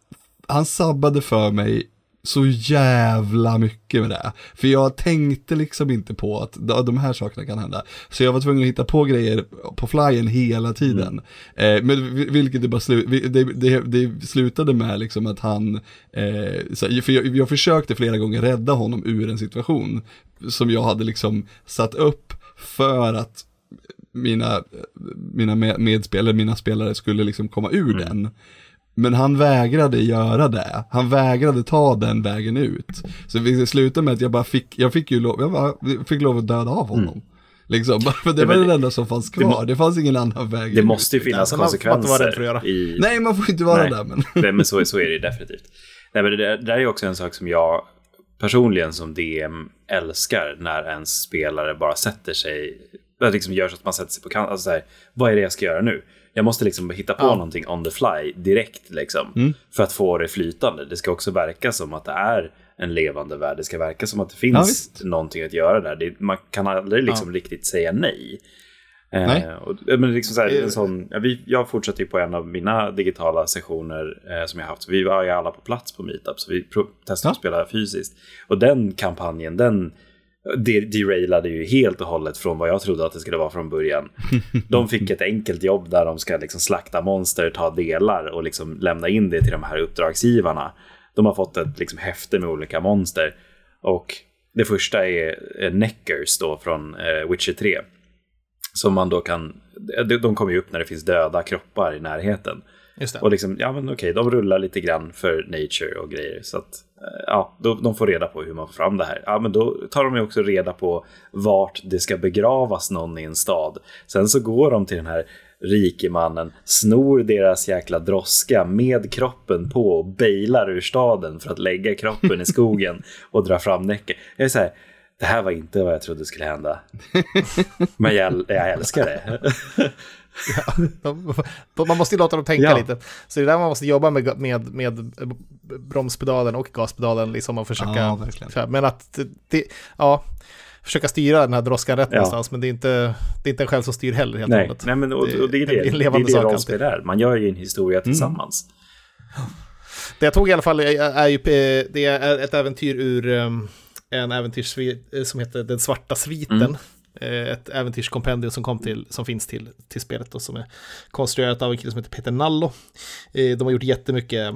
han sabbade för mig så jävla mycket med det. För jag tänkte liksom inte på att de här sakerna kan hända. Så jag var tvungen att hitta på grejer på flyen hela tiden. Eh, men vi- vilket det bara slu, det, det, det slutade med liksom att han, eh, så, för jag, jag försökte flera gånger rädda honom ur en situation som jag hade liksom satt upp för att mina, mina med- medspelare, mina spelare skulle liksom komma ur den. Men han vägrade göra det. Han vägrade ta den vägen ut. Så det slutade med att jag bara fick, jag fick ju lov, jag bara, fick lov att döda av honom. Liksom, (laughs) för det var Mm. det enda som fanns kvar. Det, fanns ingen annan väg det ut. måste ju finnas Alltså, inte vara konsekvenser. i, Nej, man får inte vara Nej. där men. (laughs) Nej, men så, så är det definitivt. Nej, men det, där- det där är ju också en sak som jag personligen som DM älskar när en spelare bara sätter sig, liksom gör så att man sätter sig på kant. Alltså så här, vad är det jag ska göra nu? Jag måste liksom hitta på Ja. någonting on the fly direkt liksom. För att få det flytande. Det ska också verka som att det är en levande värld. Det ska verka som att det Ja, finns visst. någonting att göra där. Det, man kan aldrig liksom riktigt säga nej. Eh, Nej. och, ja, men liksom så här, Eh. en sån, ja, vi, jag fortsätter ju på en av mina digitala sessioner eh, som jag haft. Vi var ju alla på plats på Meetup, så vi testade Ja. att spela fysiskt. Och den kampanjen, den det derailade ju helt och hållet från vad jag trodde att det skulle vara från början. De fick ett enkelt jobb där de ska liksom slakta monster, ta delar och liksom lämna in det till de här uppdragsgivarna. De har fått ett liksom häfte med olika monster. Och det första är Neckers då från eh, Witcher 3. Som man då kan, de, de kommer ju upp när det finns döda kroppar i närheten. Och liksom, ja men okej, de rullar lite grann för nature och grejer. Så att, eh, ja, då, de får reda på hur man får fram det här. Ja, men då tar de ju också reda på vart det ska begravas någon i en stad. Sen så går de till den här rikemannen, snor deras jäkla droska med kroppen på och bailar ur staden för att lägga kroppen i skogen (laughs) och dra fram näcken. Jag är så här, det här var inte vad jag trodde skulle hända. Men jag, jag älskar det. (laughs) (laughs) De- Man måste ju låta dem tänka Ja. lite. Så det är där man måste jobba med, med, med bromspedalen och gaspedalen liksom och försöka... Ja, här, men att, det, ja, försöka styra den här droskan rätt Ja. någonstans. Men det är, inte, det är inte en själv som styr heller helt och Nej, hållet. nej men och, och det är det det, det, är det sak rollspel är. Man gör ju en historia tillsammans. Det jag tog i alla fall är, är ju eh, det är ett äventyr ur um, en äventyrssvit som heter Den svarta sviten. Mm. Eh, Ett äventyrskompendium som, kom till, som finns till, till spelet och som är konstruerat av en kille som heter Peter Nallo. Eh, De har gjort jättemycket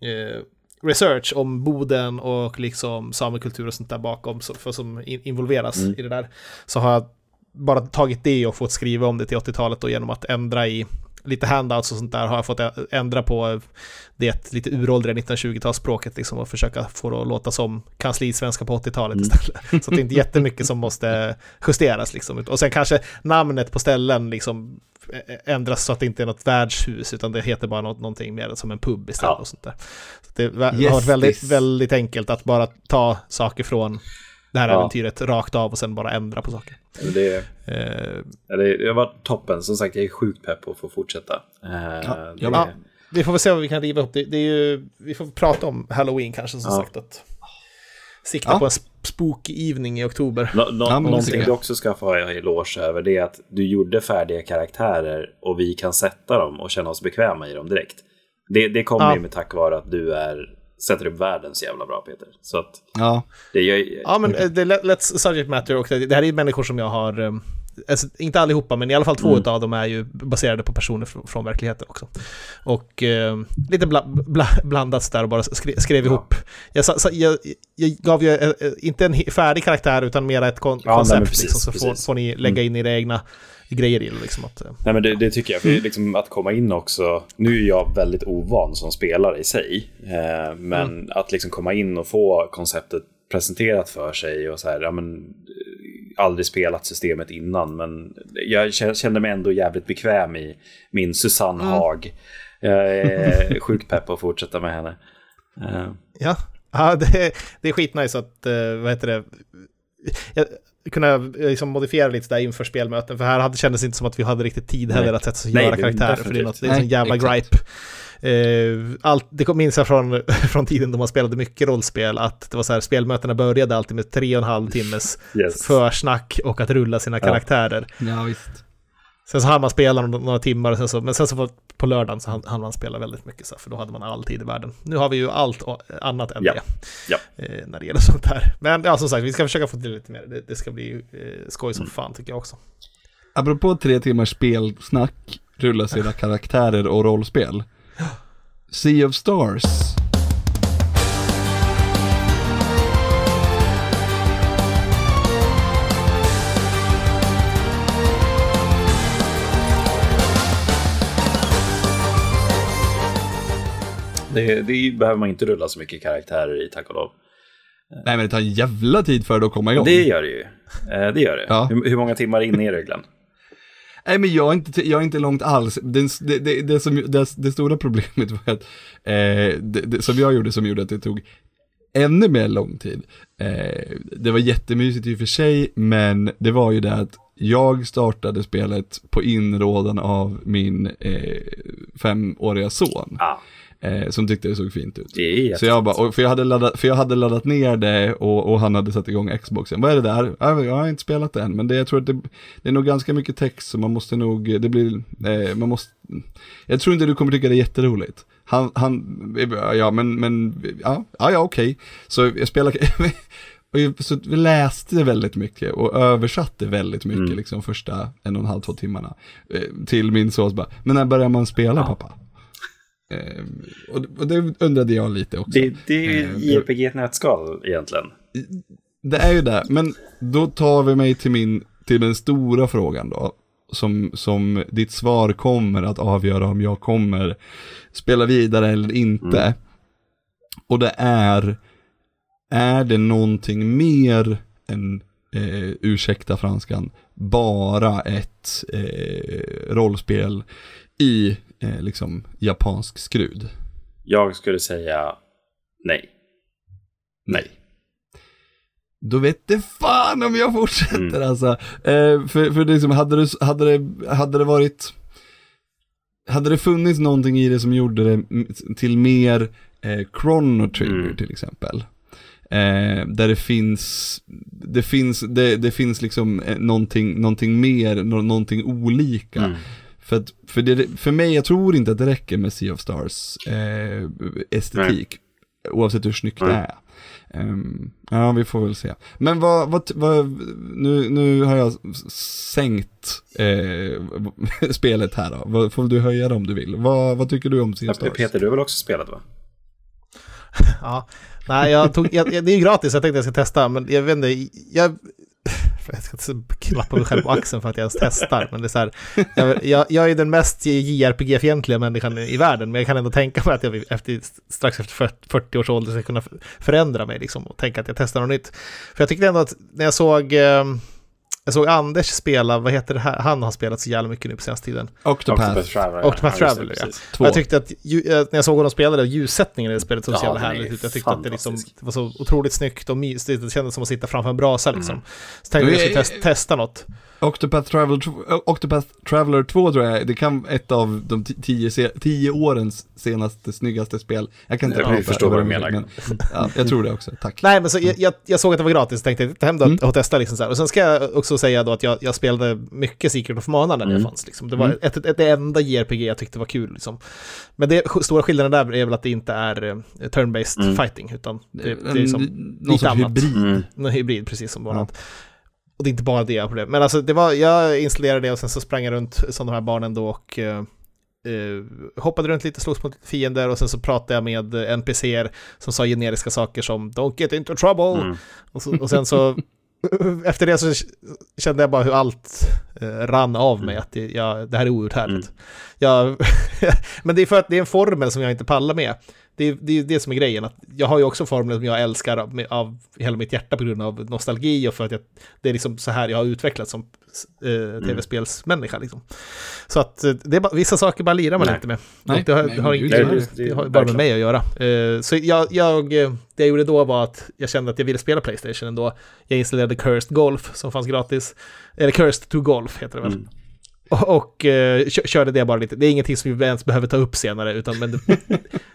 eh, research om Boden och liksom samekultur och sånt där bakom för som in- involveras Mm. i det där. Så har jag bara tagit det och fått skriva om det till 80-talet och genom att ändra i lite handouts och sånt där har jag fått ändra på det lite uråldriga 1920-talsspråket liksom och försöka få det att låta som kanslisvenska på 80-talet istället. Så att det är inte jättemycket som måste justeras liksom. Och sen kanske namnet på ställen liksom ändras så att det inte är något värdshus utan det heter bara något, någonting mer som en pub istället Ja. och sånt där. Så det har varit väldigt, väldigt enkelt att bara ta saker från det här Ja. äventyret rakt av och sen bara ändra på saker. Det, Eh, det, det har varit toppen. Som sagt, jag är sjukt pepp på att få fortsätta. Eh, det- Ja, vi får väl se vad vi kan riva upp. Det, det är ju, vi får prata om Halloween kanske som Ja. sagt. Att sikta Ja. på en sp- spooky evening i oktober. Nå, nå, Ja, det någonting du också ska få ha en eloge över det är att du gjorde färdiga karaktärer och vi kan sätta dem och känna oss bekväma i dem direkt. Det, det kommer Ja. ju med tack vare att du är, sätter upp världen så jävla bra Peter. Så att Ja, det gör Ja, men eh, det är let's subject matter och det, det här är ju människor som jag har, eh, alltså, inte allihopa, men i alla fall två Mm. av dem är ju baserade på personer från, från verkligheten också. Och eh, lite bla, bla, blandat där och bara skrev, skrev Ja. ihop. Jag, sa- sa- jag, jag gav ju eh, eh, inte en färdig karaktär utan mer ett kon- Ja, koncept precis, liksom, så får, precis. får ni lägga in era egna grejer i. Liksom, att, eh, Nej, men det, det tycker jag. För liksom att komma in också. Nu är jag väldigt ovan som spelare i sig. Eh, men att liksom komma in och få konceptet presenterat för sig och så här, ja men eh, aldrig spelat systemet innan, men jag kä- kände mig ändå jävligt bekväm i min Susanne Haag. Jag är (laughs) sjukt pepp på att fortsätta med henne. Ja, ja det, det är skitnice att, vad heter det, jag, kunna eh, liksom modifiera lite där inför spelmöten, för här hade, kändes det inte som att vi hade riktigt tid heller Nej. att sätta sig och Nej, göra karaktärer, för det är, något, det är en sån jävla exakt. gripe. Eh, allt, det kom- minns jag från, (laughs) från tiden då man spelade mycket rollspel, att det var så här, spelmötena började alltid med tre och en halv timmes yes. försnack och att rulla sina Ja. karaktärer. Ja, visst. Sen så hann man spela några, timmar, sen så, men sen så på, på lördagen så hann, hann man spela väldigt mycket, så, för då hade man all tid i världen. Nu har vi ju allt annat än Ja. det Ja. eh, när det gäller sånt här. Men ja, som sagt, vi ska försöka få till lite mer. Det, det ska bli eh, skoj Mm. som fan tycker jag också. Apropå tre timmars spelsnack, rulla sina (laughs) karaktärer och rollspel. Sea of Stars. Det, det behöver man inte rulla så mycket karaktärer i, tack och lov. Nej men det tar en jävla tid för det att komma igång. Det gör det ju. Eh, Det gör det. Ja. Hur, hur många timmar in är det, Glenn? (laughs) Nej men jag är inte, jag är inte långt alls. Det, det, det, det, som, det, stora problemet var att, eh, det, det, som jag gjorde som gjorde att det tog ännu mer lång tid. Eh, det var jättemysigt i och för sig, men det var ju det att jag startade spelet på inrådan av min eh, femåriga son, Ah, eh, som tyckte det såg fint ut. Så jag bara, och för, jag hade laddat, för jag hade laddat ner det och, och han hade satt igång Xboxen. Vad är det där? Ja, Jag har inte spelat det än, men det, jag tror att det, det är nog ganska mycket text så man måste nog, det blir, eh, man måste, jag tror inte du kommer tycka det är jätteroligt. Han, han, ja men, men, ja, ja, ja okej. Så jag spelar, (laughs) och jag- så vi läste väldigt mycket och översatte väldigt mycket Mm. liksom första en och en halv, två timmarna. Eh, till min son bara, men när börjar man spela Ja. pappa? Eh, och, och det undrade jag lite också. Det, det är ju Eh, JRPG ett nötskal egentligen. Det är ju det, men då tar vi mig till min, till den stora frågan då. Som, som ditt svar kommer att avgöra om jag kommer spela vidare eller inte. Mm. Och det är, är det någonting mer än, eh, ursäkta franskan, bara ett eh, rollspel i eh, liksom japansk skrud? Jag skulle säga nej. Nej. Då vet det fan om jag fortsätter Mm. alltså. Eh, för för liksom, hade, det, hade, det, hade det varit, hade det funnits någonting i det som gjorde det till mer eh, Chrono Trigger Mm. till exempel. Eh, där det finns, det finns, det, det finns liksom eh, någonting, någonting mer, nå, någonting olika. Mm. För, att, för, det, för mig, jag tror inte att det räcker med Sea of Stars eh, estetik. Oavsett hur snyggt Nej. det är. Ehm, ja, vi får väl se. Men vad, vad, vad nu, nu har jag sänkt eh, (laughs) spelet här då. Vad, får du höja det om du vill. Vad, vad tycker du om Sea of Stars? Peter, du har väl också spelat va? (laughs) Ja, nej, jag tog, jag- det är ju gratis, jag tänkte jag ska testa, men jag vet inte, jag... Jag ska inte klappa mig själv på axeln för att jag ens testar, men det är så här, jag, jag, jag är den mest JRPG-fientliga människan i världen, men jag kan ändå tänka mig att jag efter, strax efter 40 års ålder ska kunna förändra mig liksom, och tänka att jag testar något nytt. För jag tyckte ändå att när jag såg, eh, jag såg Anders spela, vad heter det här, han har spelat så jävla mycket nu på senaste tiden. Octopath. Traveler. Octopath Ja, just det, Traveler, ja. Två. Jag tyckte att eh, när jag såg honom spela det, ljussättningen i det spelet såg så Ja, jävla härligt ut. Jag tyckte att det, liksom, det var så otroligt snyggt och mysigt. Det kändes som att sitta framför en brasa liksom. Mm. Så tänkte jag att jag skulle testa något. Octopath Traveler, tw- Octopath Traveler 2 tror jag, det kan ett av de ti- tio, tio årens senaste, snyggaste spel. Jag kan inte Ja, förstår vad du menar. men- Ja, jag tror det också, tack. Nej, men så jag, jag, jag såg att det var gratis och tänkte ta hem det Mm. och testa liksom så här. Och sen ska jag också säga då att jag, jag spelade mycket Secret of Mana när det Mm. fanns. Liksom. Det var Mm. ett, ett, det enda JRPG jag tyckte var kul. Liksom. Men det stora skillnaden där är väl att det inte är eh, turn-based Mm. fighting, utan det, det är liksom någon lite annat. hybrid. Mm. en hybrid, precis som vanligt. Och det är inte bara det jag har problem Men alltså det var, jag installerade det och sen så sprang jag runt som de här barnen då och uh, uh, hoppade runt lite, slogs mot fiender och sen så pratade jag med NPCer som sa generiska saker som “Don't get into trouble” mm. och, så, och sen så (laughs) efter det så kände jag bara hur allt eh, rann av mig, mm. att det, jag, det här är outhärdligt. Mm. (laughs) Men det är för att det är en formel som jag inte pallar med det, är, det är det som är grejen. Att jag har ju också formler som jag älskar av, av hela mitt hjärta på grund av nostalgi och för att jag, det är liksom så här jag har utvecklats som eh, tv-spelsmänniska. Liksom. Så att eh, det är vissa saker bara lirar man Nej. inte med. Nej. Det har, har, inget, det, har bara med mig att göra. Eh, så jag, jag, det jag gjorde då var att jag kände att jag ville spela Playstation ändå. Jag installerade Cursed Golf som fanns gratis. Eller Cursed to Golf heter det väl. Mm. Och, och uh, körde det bara lite. Det är ingenting som vi ens behöver ta upp senare, utan men det,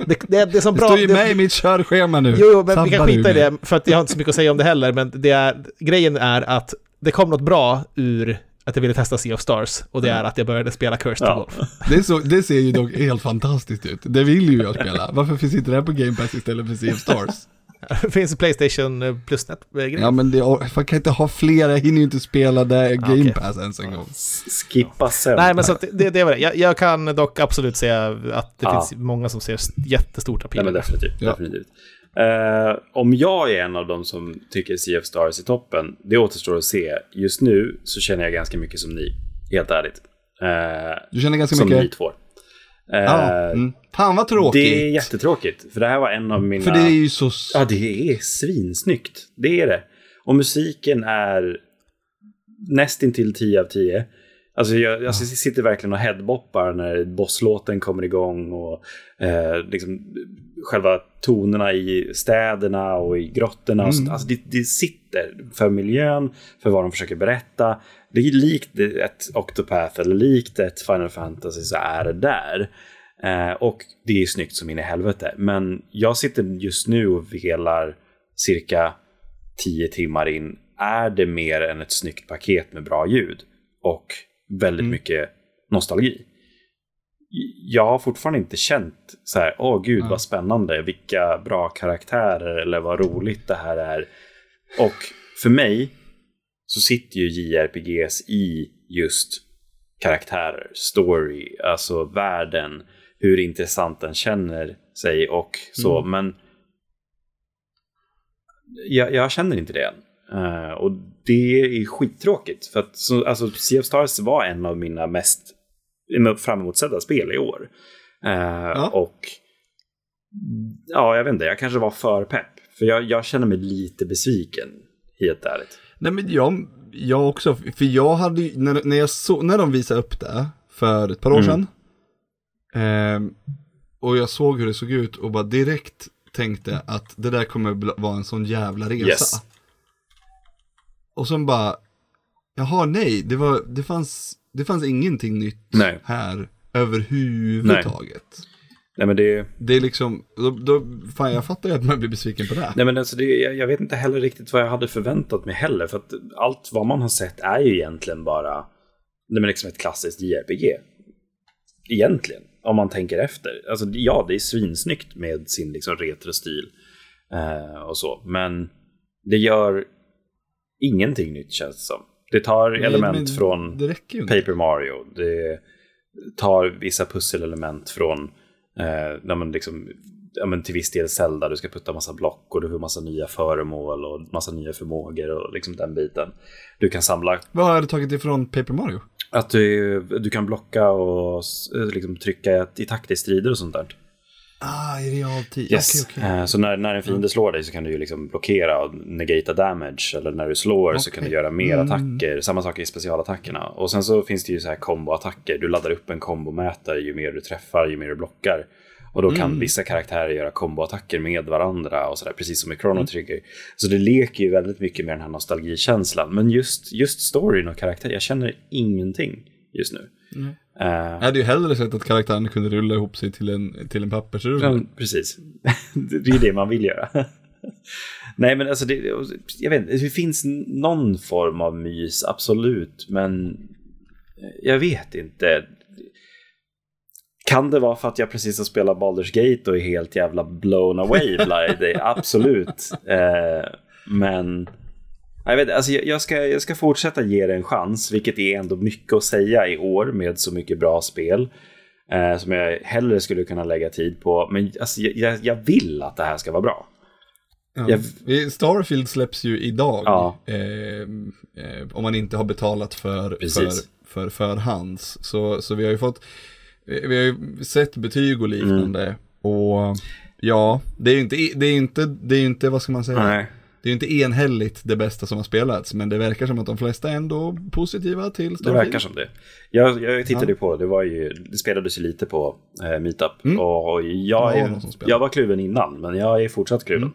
det, det, det, som bra, det står ju med i mitt körschema nu. Jo, men Sabbar vi kan skita i det, för att jag har inte så mycket att säga om det heller, men det är, grejen är att det kom något bra ur att jag ville testa Sea of Stars och det är att jag började spela Cursed ja. Golf. Det, så, det, ser ju dock helt fantastiskt ut. Det vill ju jag spela. Varför finns inte det här på Game Pass istället för Sea of Stars? (laughs) Det finns Playstation eh, plus net grejer. Ja men det, man kan inte ha flera, jag hinner ju inte spela det Game okay. Pass ens en gång. Skippa sen. Nej men så att det, det var det. Jag, jag, kan dock absolut säga att det ja. finns många som ser jättestort appeal. Nej men definitivt. Ja. definitivt. Uh, om jag är en av dem som tycker of Stars är toppen, det återstår att se. Just nu så känner jag ganska mycket som ni, helt ärligt. Uh, du känner ganska som mycket? Som ni två. Ja, mm. Fan vad tråkigt. Det är jättetråkigt. För det här var en av mina... För det är ju så... Ja, det är svinsnyggt. Det är det. Och musiken är nästintill 10 av 10. Alltså jag, jag sitter verkligen och headboppar när bosslåten kommer igång och eh, liksom, själva tonerna i städerna och i grottorna. Och mm. Alltså det, det, sitter för miljön, för vad de försöker berätta. Det är likt ett Octopath eller likt ett Final Fantasy så är det där. Eh, och det är snyggt som in i helvete. Men jag sitter just nu och velar cirka 10 timmar in. Är det mer än ett snyggt paket med bra ljud? Och väldigt mm. mycket nostalgi. Jag har fortfarande inte känt så här, åh gud mm. vad spännande, vilka bra karaktärer eller vad roligt det här är. Och för mig så sitter ju JRPGs i just karaktärer, story, alltså världen, hur intressant den känner sig och så. Mm. Men jag, jag, känner inte det än. Uh, och det är skittråkigt. För att så, alltså, Sea of Stars var en av mina mest fram emotsedda spel i år. Uh, ja. Och ja, jag vet inte, jag kanske var för pepp. För jag, jag känner mig lite besviken, helt ärligt. Nej men jag, jag också, för jag hade när, när, jag så, när de visade upp det för ett par år mm. sedan. Eh, och jag såg hur det såg ut och bara direkt tänkte att det där kommer vara en sån jävla resa. Yes. Och sen bara, jaha nej, det, var, det, fanns, det fanns ingenting nytt nej. här överhuvudtaget. Nej. Nej, men det... det är liksom, då, då, fan jag fattar ju att man blir besviken på det. Nej men alltså det, jag, jag, vet inte heller riktigt vad jag hade förväntat mig heller. För att allt vad man har sett är ju egentligen bara, nej men liksom ett klassiskt JRPG. Egentligen, om man tänker efter. Alltså ja, det är svinsnyggt med sin liksom retrostil eh, och så. Men det gör ingenting nytt känns det som. Det tar nej, element från Paper Mario. Det tar vissa pusselelement från Eh, där man liksom, ja, men till viss del Zelda, du ska putta massa block och du får massa nya föremål och massa nya förmågor och liksom den biten. Du kan samla... Vad har du tagit ifrån Paper Mario? Att du, du kan blocka och liksom trycka i takt i strider och sånt där. Ah, i realtid. Yes. Okay, okay. Eh, så när, när en fiende slår dig så kan du ju liksom blockera och negata damage. Eller när du slår okay. så kan du göra mer mm. attacker. Samma sak i specialattackerna. Och sen så finns det ju så här komboattacker. Du laddar upp en kombomätare ju mer du träffar, ju mer du blockar. Och då kan mm. vissa karaktärer göra komboattacker med varandra och sådär, precis som i Chrono mm. Trigger. Mm. Så det leker ju väldigt mycket med den här nostalgikänslan. Men just, just storyn och karaktär, jag känner ingenting just nu. Mm. Uh, jag hade ju hellre sett att karaktären kunde rulla ihop sig till en, till en pappersrulle. Ja, precis. (laughs) det är det man vill göra. (laughs) Nej, men alltså, det, jag vet inte, det finns någon form av mys, absolut, men jag vet inte. Kan det vara för att jag precis har spelat Baldur's Gate och är helt jävla blown away (laughs) by det? Absolut. Eh, men Jag, vet, alltså jag, jag, ska, jag ska fortsätta ge det en chans, vilket är ändå mycket att säga i år med så mycket bra spel. Eh, som jag hellre skulle kunna lägga tid på. Men alltså, jag, jag vill att det här ska vara bra. Ja. Starfield släpps ju idag. Ja. Eh, eh, om man inte har betalat för, för, Precis. för förhands. Så, så vi har ju fått, vi har ju sett betyg och liknande. Och ja, det är ju inte, det är inte, det är inte, vad ska man säga? Nej. Det är ju inte enhälligt det bästa som har spelats, men det verkar som att de flesta är ändå positiva till Det Starfield. verkar som det. Jag, jag tittade på, det var ju, det spelades ju lite på eh, Meetup. Och jag, Mm. Ja, är, spelar. jag var kluven innan, men jag är fortsatt kluven. Mm.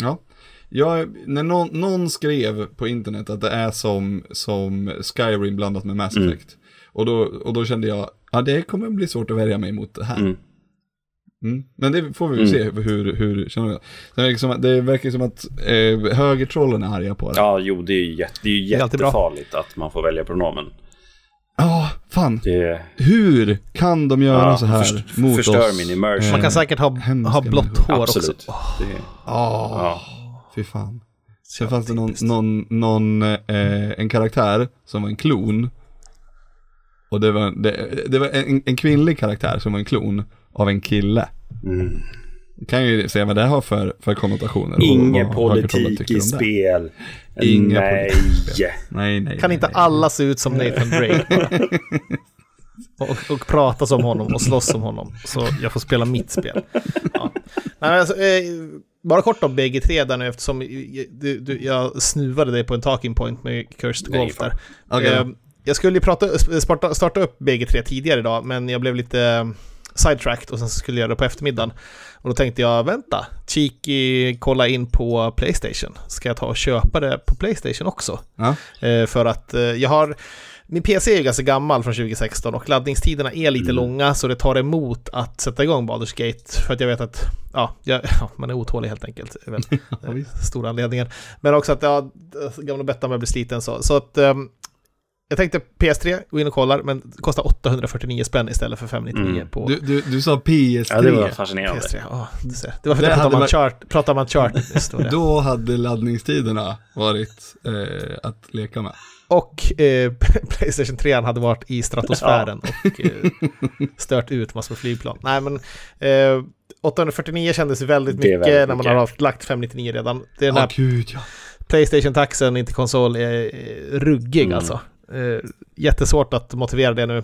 Ja. Jag, när någon, någon skrev på internet att det är som, som Skyrim blandat med Mass Mm. Effect. Och, då, och då kände jag, ja det kommer bli svårt att värja mig mot det här. Mm. Men det får vi väl Mm. se hur, hur känner jag. Det verkar som att, det verkar som att eh, högertrollen är arga på det. Ja, Ja, jo, det är ju, jätte, det är ju jättefarligt att man får välja pronomen. fan. Det Hur kan de göra ja, så här först- mot förstör oss? min immersion. Man kan säkert ha, ha blått hår absolut. också. Åh, Det, Ja, ja. fy fan. Sen fanns det någon, någon, någon eh, en karaktär som var en klon. Och det var, det, det var en, en kvinnlig karaktär som var en klon av en kille. Mm. Kan ju se vad det har för, för konnotationer. Ingen politik i om spel. Inga Nej. politik i Nej, nej. Kan nej, inte nej. alla se ut som Nathan Drake (laughs) och, och prata som honom och slåss som honom. Så jag får spela mitt spel. Ja. Nej, alltså, eh, bara kort om BG3 där nu eftersom du, du, jag snuvade dig på en talking point med Cursed Nej, Golf där. Okej. Eh, jag skulle ju prata, starta, starta upp BG3 tidigare idag, men jag blev lite eh, sidetracked och sen skulle jag göra det på eftermiddagen. Och då tänkte jag, vänta, cheeky, kolla in på Playstation. Ska jag ta och köpa det på Playstation också? Ja. Eh, för att eh, jag har, min PC är ju ganska gammal från 2016 och laddningstiderna är lite Mm. långa så det tar emot att sätta igång Baldur's Gate. För att jag vet att, ja, jag, (laughs) ja man är otålig helt enkelt. är väl (laughs) Ja, stora anledningen. Men också att, ja, gamla Bettan börjar bli sliten så. Så att, ehm, jag tänkte PS3, gå in och kollar, men det kostar 849 spänn istället för 599 Mm. på Du, du, du sa PS3. ja, det var fascinerande. PS3. Ja, du ser. Det var för Det att jag pratade om varit- chart, pratade. (laughs) Då hade laddningstiderna varit eh, att leka med. Och eh, (laughs) Playstation 3 hade varit i stratosfären och eh, stört ut massor med flygplan. Nej men eh, 849 kändes väldigt mycket väldigt när man har haft lagt 599 redan. Det är den Ja, här gud ja. Playstation-taxen in till konsol är eh, ruggig Mm. alltså. Eh, jättesvårt att motivera det nu.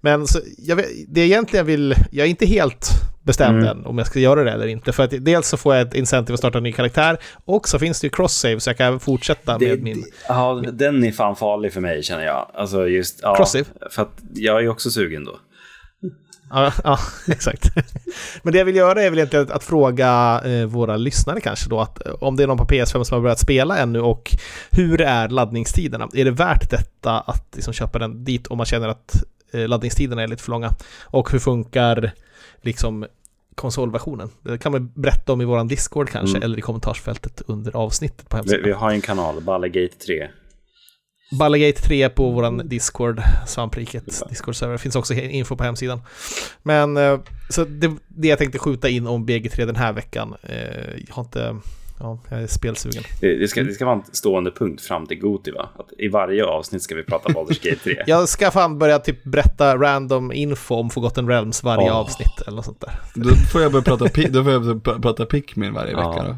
Men så, jag vet, det jag egentligen vill, jag är inte helt bestämd Mm. än om jag ska göra det eller inte. För att dels så får jag ett incentive att starta en ny karaktär och så finns det ju cross-save så jag kan fortsätta Det, med min... ja, den är fan farlig för mig känner jag. Alltså just, ja, Cross-save? För att jag är också sugen då. Ja, ja, (laughs) exakt. Men det jag vill göra är väl egentligen att, att fråga eh, våra lyssnare kanske då att eh, om det är någon på PS5 som har börjat spela ännu och hur är laddningstiderna? Är det värt detta att liksom köpa den dit om man känner att eh, laddningstiderna är lite för långa? Och hur funkar liksom konsolversionen? Det kan man berätta om i våran Discord kanske Mm. eller i kommentarsfältet under avsnittet på Vi, hemsidan. vi har en kanal, Ballegate 3. Ballagate 3 på våran Discord, Svampriket Discord-server. Finns också info på hemsidan. Men eh, så det, det jag tänkte skjuta in om BG3 den här veckan. Eh, Jag har inte, ja, jag är spelsugen. Det, det, ska, det ska vara en stående punkt fram till Goti va? Att I varje avsnitt ska vi prata Baldur's Gate 3. (laughs) Jag ska fan börja typ berätta random info om Forgotten Realms varje Åh. avsnitt eller något sånt där. Då får jag börja prata, då får jag börja pr- prata Pikmin varje Ja. vecka då.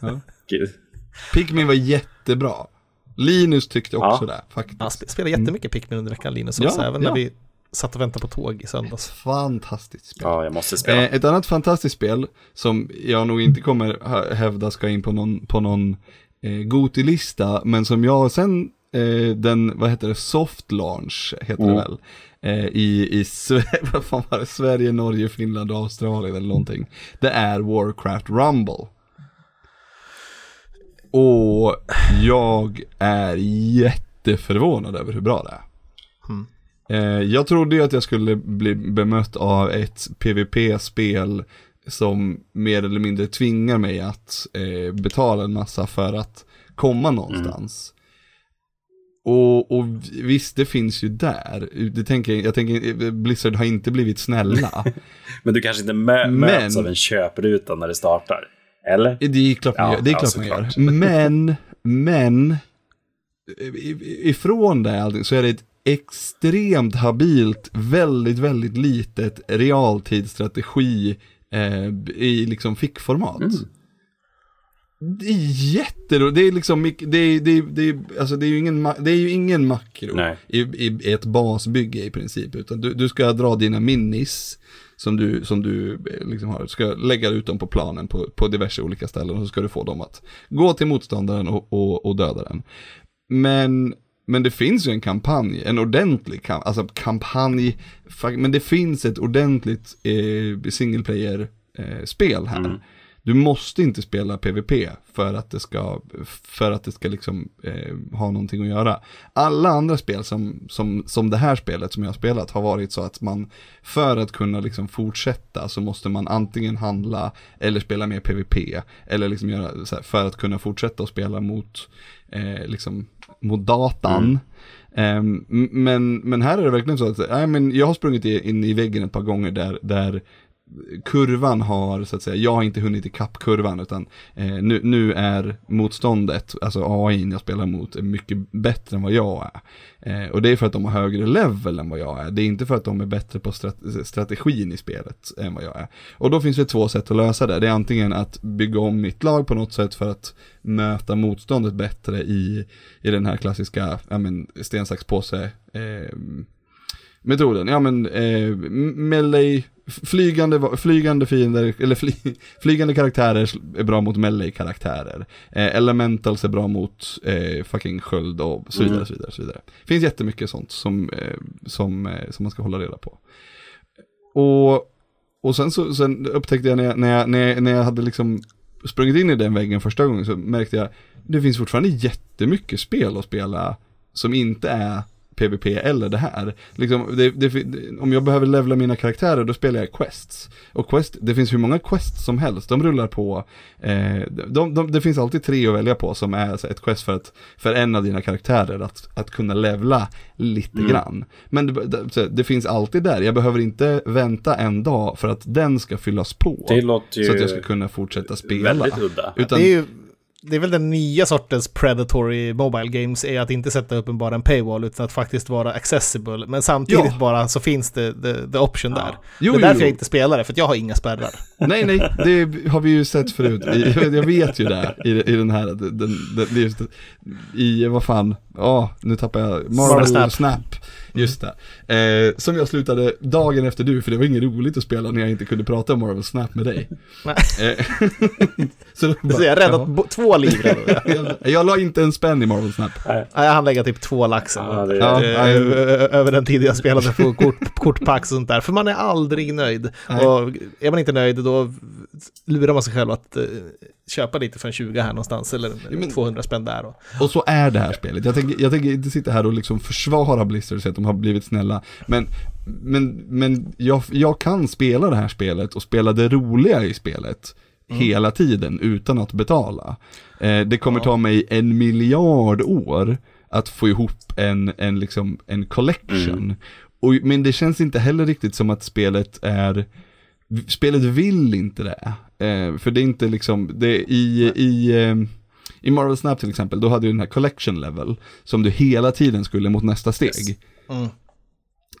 Ja. Gud. Pikmin var jättebra. Linus tyckte också Ja. det, faktiskt. Sp- spelade jättemycket Pikmin under veckan Linus Ja, också, även ja. när vi satt och väntade på tåg i söndags. Fantastiskt spel. Ja, jag måste spela. Eh, ett annat fantastiskt spel som jag nog inte kommer hävda ska in på någon, på någon eh, Goti-lista, men som jag sen, eh, den, vad heter det, soft launch heter Mm. det väl, eh, i, i Sverige, (laughs) vad fan var det, Sverige, Norge, Finland och Australien eller någonting. Det är Warcraft Rumble. Och jag är jätteförvånad över hur bra det är. Mm. Eh, jag trodde ju att jag skulle bli bemött av ett PVP-spel som mer eller mindre tvingar mig att eh, betala en massa för att komma någonstans. Och, och visst, det finns ju där. Det tänker, jag tänker, Blizzard har inte blivit snälla. (laughs) Men du kanske inte mö- Men- möts av en köpruta när det startar. Eller? Det är klart man Ja, gör. Det är ja, klart man gör. Men, men, ifrån det allting så är det ett extremt habilt, väldigt, väldigt litet realtidsstrategi eh, i liksom fickformat. Mm. Det är jätteroligt, det är liksom, det är, det är, det är, alltså det är ju ingen, det är ju ingen makro i, i ett basbygge i princip, utan du, du ska dra dina minis som du, som du eh, liksom har, ska lägga ut dem på planen på, på diverse olika ställen och så ska du få dem att gå till motståndaren och, och, och döda den. Men, men det finns ju en kampanj, en ordentlig kamp, alltså kampanj, men det finns ett ordentligt eh, single player eh, spel här. Mm. Du måste inte spela PVP för att det ska, för att det ska liksom eh, ha någonting att göra. Alla andra spel som, som, som det här spelet som jag har spelat har varit så att man för att kunna liksom fortsätta så måste man antingen handla eller spela mer PVP. Eller liksom göra här, för att kunna fortsätta att spela mot, eh, liksom, mot datan. Ehm, m- men, men här är det verkligen så att, nej men jag har sprungit i- in i väggen ett par gånger där, där kurvan har, så att säga, jag har inte hunnit ikapp kurvan utan eh, nu, nu är motståndet, alltså AI jag spelar mot, är mycket bättre än vad jag är. Eh, och det är för att de har högre level än vad jag är, det är inte för att de är bättre på strate strategin i spelet än vad jag är. Och då finns det två sätt att lösa det, det är antingen att bygga om mitt lag på något sätt för att möta motståndet bättre i, i den här klassiska, ja men, sten, sax, påse, eh, metoden, ja men eh, melee, flygande, flygande fiender, eller fly, (laughs) flygande karaktärer är bra mot melee-karaktärer. Eh, elementals är bra mot eh, fucking sköld och så vidare, Mm. så vidare, så vidare. finns jättemycket sånt som, eh, som, eh, som man ska hålla reda på. Och, och sen så sen upptäckte jag när jag, när, jag, när, jag, när jag hade liksom sprungit in i den väggen första gången så märkte jag, det finns fortfarande jättemycket spel att spela som inte är PVP eller det här. Liksom, det, det, om jag behöver levla mina karaktärer då spelar jag quests. Och quest, det finns hur många quests som helst, de rullar på. Eh, de, de, det finns alltid tre att välja på som är så ett quest för, att, för en av dina karaktärer att, att kunna levla lite Mm. grann. Men det, det finns alltid där, jag behöver inte vänta en dag för att den ska fyllas på. Det låter ju så att jag ska kunna fortsätta spela. väldigt udda. Utan, Det är ju det är väl den nya sortens predatory mobile games, är att inte sätta upp en bara en paywall utan att faktiskt vara accessible. Men samtidigt Ja. bara så finns det the, the option Ja. där. Jo, det är därför jo. jag inte spelar det, för jag har inga spärrar. Nej, nej, det har vi ju sett förut. Jag vet ju det i, i den här, den, den, just, i, vad fan, ja, nu tappar jag, Marvel Marvel Snap. Snap. Just det. Eh, som jag slutade dagen efter du, för det var inget roligt att spela när jag inte kunde prata om Marvel Snap med dig. Nej. Eh, (laughs) så då bara, Så jag har räddat bo- två liv redan. (laughs) jag, jag la inte en spänn i Marvel Snap. Ja, jag hann lägga typ två lax eller Ja, något. det- Ja, Eh, nej. över den tid jag spelade på kort, kortpack och sånt där. För man är aldrig nöjd. Nej. Och är man inte nöjd då lurar man sig själv att eh, köpa lite för en 20 här någonstans eller men- 200 spänn där. Och. Och så är det här spelet. Jag tänker, jag tänker inte sitta här och liksom försvara Blizzard och säga att de har blivit snälla. Men, men, men jag, jag kan spela det här spelet och spela det roliga i spelet hela tiden utan att betala. Eh, det kommer Ja. ta mig en miljard år att få ihop en, en, liksom, en collection. Mm. Och, men det känns inte heller riktigt som att spelet är Spelet vill inte det. Eh, för det är inte liksom, det är i, i, eh, i Marvel Snap till exempel, då hade du den här collection level, som du hela tiden skulle mot nästa steg. Yes. Mm.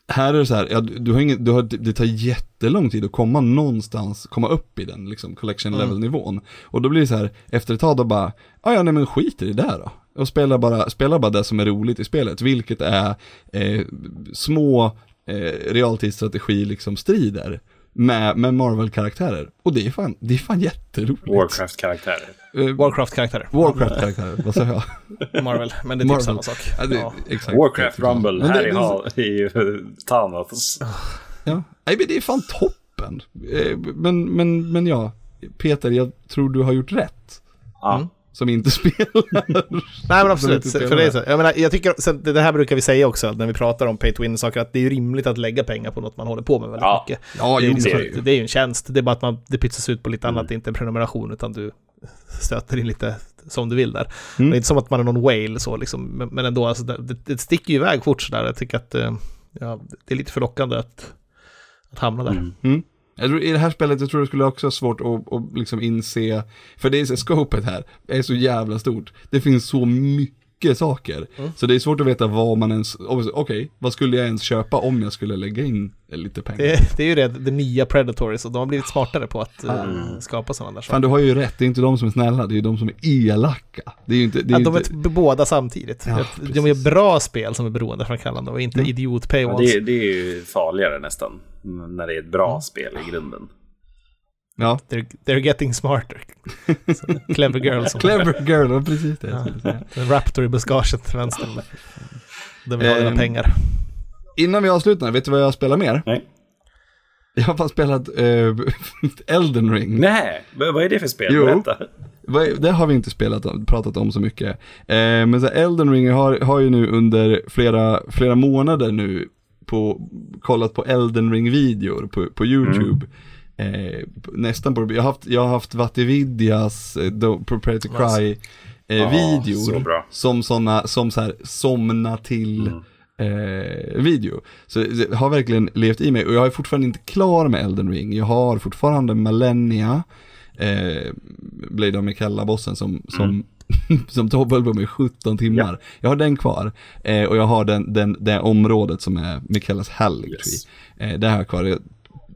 Här är det så här, ja, du, har ingen, du har, det tar jättelång tid att komma någonstans, komma upp i den liksom collection Mm. level nivån. Och då blir det så här, efter ett tag då bara, ja ja nej men skit i det där då. Och spela bara, spela bara det som är roligt i spelet, vilket är eh, små eh, realtidsstrategi liksom strider med, med Marvel-karaktärer. Och det är fan, det är fan jätteroligt. Warcraft-karaktärer. Eh, Warcraft-karaktärer. Warcraft-karaktärer, vad sa jag? (laughs) Marvel, men det är typ samma sak. Ja, det, Ja. exakt. Warcraft Rumble, Men det- här i, Hall, i Thanos. Ja, nej men det är fan toppen. Eh, Men, men, men ja, Peter, jag tror du har gjort rätt. Ja. Mm. Som inte (laughs) spelar. Nej men absolut, för det är så. Jag menar, jag tycker, sen, det här brukar vi säga också när vi pratar om pay to win-saker, att det är ju rimligt att lägga pengar på något man håller på med väldigt Ja. mycket. Ja, det, är liksom, det är det ju. det är ju en tjänst, det är bara att man, det pytsas ut på lite Mm. annat, det är inte en prenumeration, utan du stöter in lite som du vill där. Mm. Det är inte som att man är någon whale så liksom, men, men ändå, alltså, det, det, sticker ju iväg fort sådär. Jag tycker att eh, ja, det är lite förlockande att, att hamna där. Mm. Jag tror, I det här spelet, jag tror det skulle också vara svårt att, att liksom inse, för det är så, scopet här är så jävla stort. Det finns så mycket saker. Mm. Så det är svårt att veta vad man ens, okej, okay, vad skulle jag ens köpa om jag skulle lägga in lite pengar? Det, det är ju det, det nya Predatories och de har blivit smartare på att uh, skapa sådana där Fan saker. du har ju rätt, det är inte de som är snälla, det är ju de som är elaka. Det är ju inte, det är de inte... är båda samtidigt. Ja, de gör bra spel som är beroendeframkallande och inte Mm. idiot Ja, paywalls. det, det är ju farligare nästan. När det är ett bra spel i grunden. Ja, They're, they're getting smarter. (laughs) Så, clever girl som... clever girl, precis det. Ja. En Raptor i buskaget till vänster. Den vill ha dina Ehm, pengar. Innan vi avslutar, vet du vad jag spelar mer? Nej. Jag har bara spelat eh, (laughs) Elden Ring. Nej, vad vad är det för spel? Jo. Berätta. Det har vi inte spelat pratat om så mycket. Eh, men så här, Elden Ring har, har ju nu under flera, flera månader nu på, kollat på Elden Ring-videor på, på YouTube. Eh, nästan på, jag har haft, jag har haft Vatividias eh, Prepare to Cry eh, Ja, videor. så. Som sådana, som så här, somna till eh, video. Så det har verkligen levt i mig och jag är fortfarande inte klar med Elden Ring. Jag har fortfarande Malenia, eh, Blade of Mikella-bossen som, som, (laughs) som tog höll på med i 17 timmar. Jag har den kvar eh, och jag har den, den, det området som är Mikellas Hallig Yes. eh, Det har jag kvar.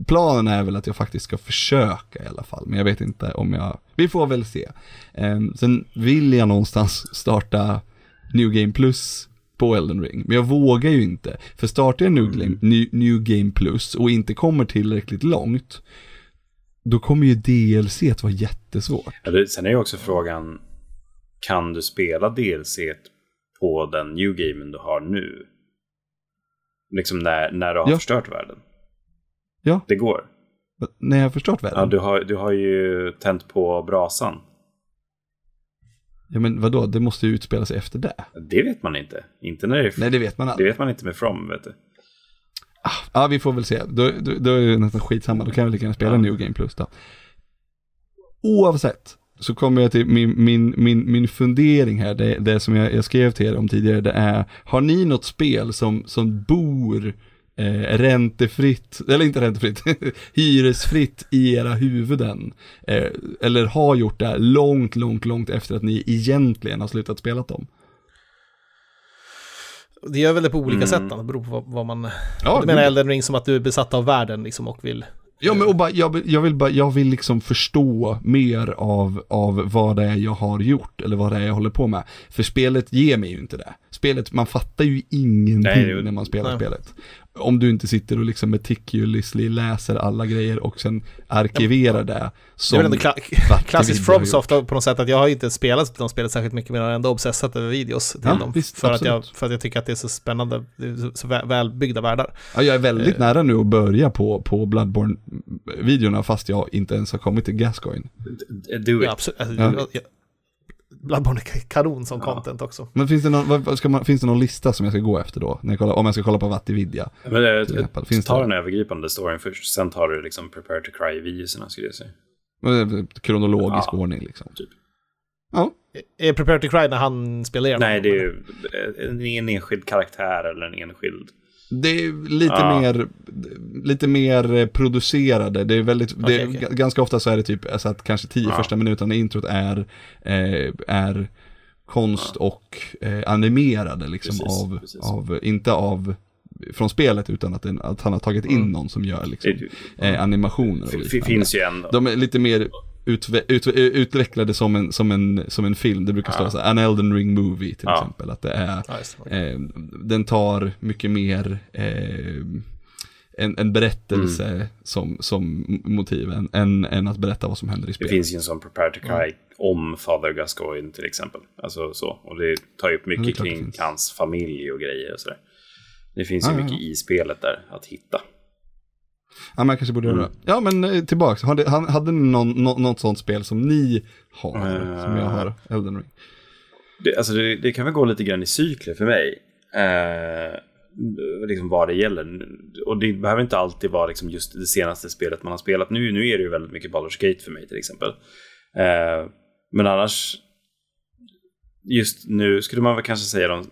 Planen är väl att jag faktiskt ska försöka i alla fall, men jag vet inte om jag, vi får väl se. Eh, sen vill jag någonstans (laughs) starta New Game Plus på Elden Ring, men jag vågar ju inte. För startar jag New, Game, New, New Game Plus och inte kommer tillräckligt långt, då kommer ju DLC att vara jättesvårt. Ja, det, sen är ju också frågan, kan du spela DLC på den new gamen du har nu? Liksom när, när du har Ja. förstört världen. Ja. Det går. När jag har förstört världen? Ja, du, har, du har ju tänt på brasan. Ja men vadå, det måste ju utspela sig efter det. Det vet man inte. Inte när det är... Nej det vet man Det aldrig. vet man inte med From, vet du. Ja vi får väl se, då, då, då är det nästan skitsamma, då kan jag lika gärna spela Ja. New Game Plus då. Oavsett, så kommer jag till min, min, min, min fundering här, det, det som jag, jag skrev till er om tidigare, det är, har ni något spel som, som bor eh, räntefritt, eller inte räntefritt, (laughs) hyresfritt i era huvuden? Eh, eller har gjort det långt, långt, långt efter att ni egentligen har slutat spela dem? Det gör väl det på olika Mm. sätt, då. det beror på vad, vad man... Ja, du menar Elden Ring som att du är besatt av världen liksom och vill... Ja men och bara, jag, vill- jag vill bara, jag vill liksom förstå mer av, av vad det är jag har gjort eller vad det är jag håller på med. För spelet ger mig ju inte det. Spelet, man fattar ju ingenting Nej, det- när man spelar nej. spelet. Om du inte sitter och liksom meticulously läser alla grejer och sen arkiverar det Det är som väl ändå kla klassiskt FromSoft på något sätt att jag har inte spelat de spelet särskilt mycket men jag har ändå obsessat över videos till Ja, dem. visst, för, att jag, för att jag tycker att det är så spännande, det är så, så väl, välbyggda världar. Ja, jag är väldigt Eh. nära nu att börja på, på Bloodborne-videorna fast jag inte ens har kommit till Gascoigne. Do it. Ja, absolut. Alltså, Ja. jag, jag, Bloodborne är kanon som content också. Men finns det, någon, vad- ska man, finns det någon lista som jag ska gå efter då? När jag kollar, om jag ska kolla på? Men. Finns ta det? den övergripande storyn först, sen tar du liksom Prepare to Cry-videorna skulle jag säga. Kronologisk Ja, ordning liksom. typ. Ja, Är Prepare to Cry när han spelar igenom Nej, det är ju en, en enskild karaktär eller en enskild... det är lite Ja. mer, lite mer producerade. Det är väldigt, det är, g- ganska ofta så är det typ alltså att kanske tio Ja. första minuterna i introt är, eh, är konst och eh, animerade liksom Precis, av, precis. av, inte av från spelet utan att, den, att han har tagit in Mm. någon som gör liksom, eh, animationer och det finns ju en... De är lite mer utve ut, utvecklade som en, som, en, som en film. Det brukar stå Ja. så här, an Elden Ring movie till Ja. exempel. Att det är, Ja, det. eh, den tar mycket mer eh, en, en berättelse som, som motiv än, än, att berätta vad som händer i Det spelet. finns ju en sån Prepare to Cry om Father Gascoigne till exempel. Alltså så. Och det tar ju upp Ja, det mycket det kring hans familj och grejer och sådär. Det finns ju Ja, ja, mycket ja. i spelet där att hitta. Ja, men jag kanske borde göra Mm. det. Ja, men eh, tillbaks. Hade, hade ni någon, nå- något sånt spel som ni har, Eh. som jag har, Elden Ring? Det, alltså det, det kan väl gå lite grann i cykler för mig. Eh, liksom vad det gäller. Och det behöver inte alltid vara liksom just det senaste spelet man har spelat. Nu, nu är det ju väldigt mycket Baldur's Gate för mig till exempel. Eh, men annars, just nu skulle man väl kanske säga de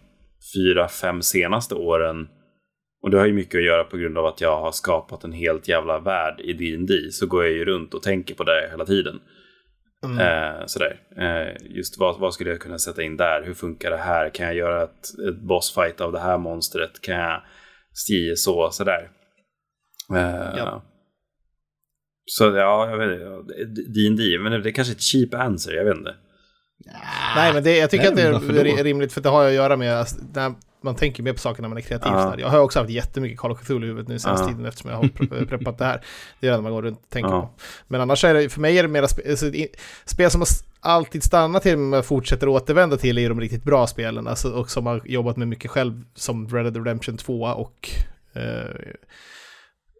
fyra, fem senaste åren Och det har ju mycket att göra på grund av att jag har skapat en helt jävla värld i D&D Så går jag ju runt och tänker på det hela tiden. Mm. Eh, sådär. Eh, just vad, vad skulle jag kunna sätta in där? Hur funkar det här? Kan jag göra ett, ett bossfight av det här monstret? Kan jag stie så? Sådär. Eh, Ja. Så ja, jag vet inte. D&D, men det är kanske ett cheap answer, jag vet inte. Nej, men det, jag tycker Nej, att det är rimligt, för det har att göra med alltså, man tänker mer på saker när man är kreativ. Ja. Jag har också haft jättemycket Call of Cthulhu i huvudet nu senaste Ja. tiden eftersom jag har pre- preppat det här. Det är det man går runt och tänker Ja. på. Men annars är det, för mig är det mera spe, alltså, i- spel som alltid stannat till men fortsätter återvända till är de riktigt bra spelen. Alltså, och som har jobbat med mycket själv, som Red Dead Redemption 2 och eh,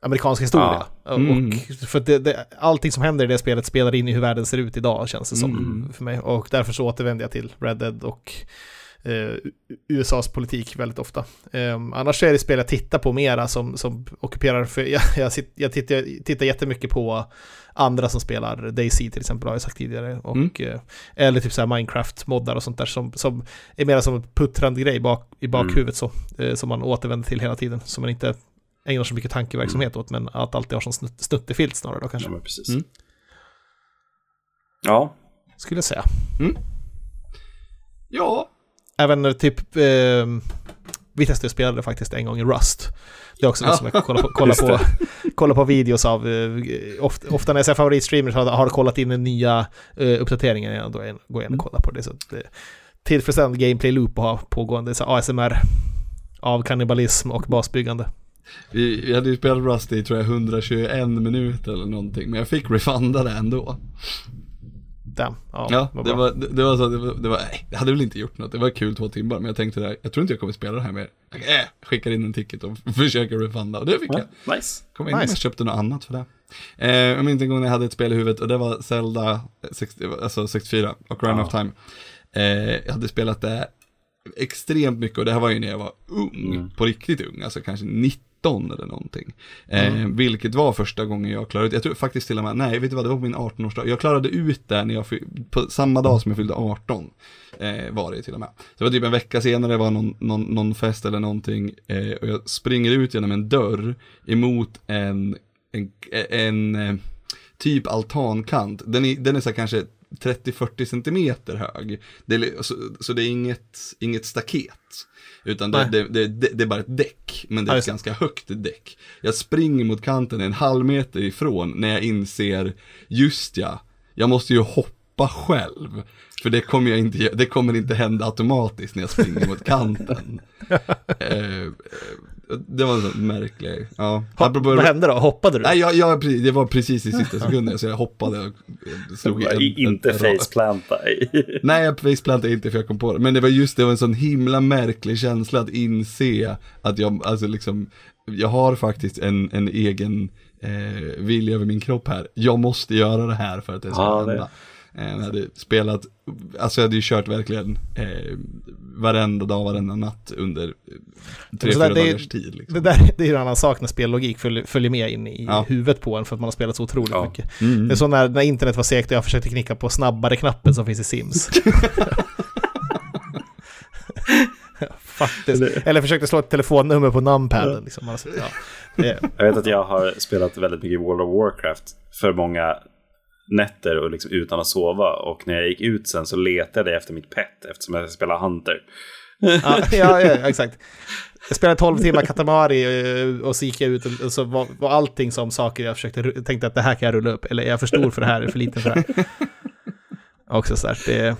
amerikansk historia. Mm. Och för det, det, allting som händer i det spelet spelar in i hur världen ser ut idag, känns det som Mm. för mig. Och därför så återvänder jag till Red Dead och eh, USAs politik väldigt ofta. Um, annars är det spel jag tittar på mera som, som ockuperar, för jag, jag, jag tittar, tittar jättemycket på andra som spelar DayZ till exempel, har jag sagt tidigare. Och, Mm. eh, eller typ så här Minecraft-moddar och sånt där som, som är mera som en puttrande grej bak, i bakhuvudet så, eh, som man återvänder till hela tiden, som man inte ägnar så mycket tankeverksamhet åt, men att alltid har som snutt, snuttefilt snarare då kanske, Ja, precis. Mm. Ja, skulle jag säga. Ja, Även eh, typ, eh, Vitesse spelade faktiskt en gång i Rust. Det är också något som jag kollar på, (laughs) kollar på, kollar på videos av. Eh, ofta, ofta när jag ser favoritstreamers har, har kollat in den nya eh, uppdateringen, igen, då går jag in och kollar på det. Så att det tillfredsställande gameplay loop att ha pågående så ASMR av kannibalism och basbyggande. vi, vi hade ju spelat Rust i tror jag 121 minuter eller någonting, men jag fick refunda det ändå. Damn. Ja, Ja, det var, det, det var så, det var, det var, nej, det hade väl inte gjort något, det var kul två timmar, men jag tänkte där, jag tror inte jag kommer spela det här mer. Jag äh, skickar in en ticket och (laughs) försöker refunda, och det fick jag. ja nice. Kom in Nice. och köpte något annat för det. Eh, jag minns en gång när jag hade ett spel i huvudet och det var Zelda 60, alltså 64, Ocarina Ja. of Time. Eh, jag hade spelat det extremt mycket och det här var ju när jag var ung, Mm. på riktigt ung, alltså kanske 19 eller någonting. Eh, Vilket var första gången jag klarade ut, jag tror faktiskt till och med, nej vet du vad, det var på min 18-årsdag. Jag klarade ut det när jag, på samma dag som jag fyllde 18. Eh, var det till och med. Så det var typ en vecka senare, det var någon, någon, någon fest eller någonting. Eh, och jag springer ut genom en dörr emot en, en, en, eh, typ altankant. Den är, den är så kanske 30-40 centimeter hög. Det är, så, så det är inget, inget staket. Utan det, det, det, det, är bara ett däck, men det är ett ganska högt däck. Jag springer mot kanten en halv meter ifrån när jag inser, just ja, jag måste ju hoppa själv. För det kommer, jag inte, det kommer inte hända automatiskt när jag springer mot kanten. (laughs) eh, eh, det var en sån märklig, ja. Ha, Apropå- vad hände då? Hoppade du? Nej, jag, jag, det var precis i sista sekunden så jag hoppade och slog i en, inte en, en, faceplanta. (laughs) Nej, jag faceplantade inte för jag kom på det. Men det var just det, var en sån himla märklig känsla att inse att jag, alltså liksom, jag har faktiskt en, en egen eh, vilja över min kropp här. Jag måste göra det här för att det ska Ja, det- hända. Eh, Jag hade spelat, alltså jag hade ju kört verkligen eh, varenda dag, varenda natt under eh, tre, fyra dagars tid. Liksom. Det där (laughs) det är ju en annan sak när spellogik följer, följer med in i Ja. huvudet på en för att man har spelat så otroligt Ja. mycket. Mm. Det är så när, när internet var segt och jag försökte knicka på snabbare-knappen som finns i Sims. (laughs) Faktiskt. Eller försökte slå ett telefonnummer på numpaden. Liksom. Alltså, ja. Jag vet att jag har spelat väldigt mycket World of Warcraft för många nätter och liksom utan att sova. Och när jag gick ut sen så letade jag efter mitt pet eftersom jag spelar Hunter. ja, (laughs) ja, ja, exakt. Jag spelade 12 timmar Katamari eh, och så gick jag ut och, så var, var allting som saker jag försökte, tänkte att det här kan jag rulla upp. Eller är jag för stor för det här, är för liten för det här. (laughs) Också så här, det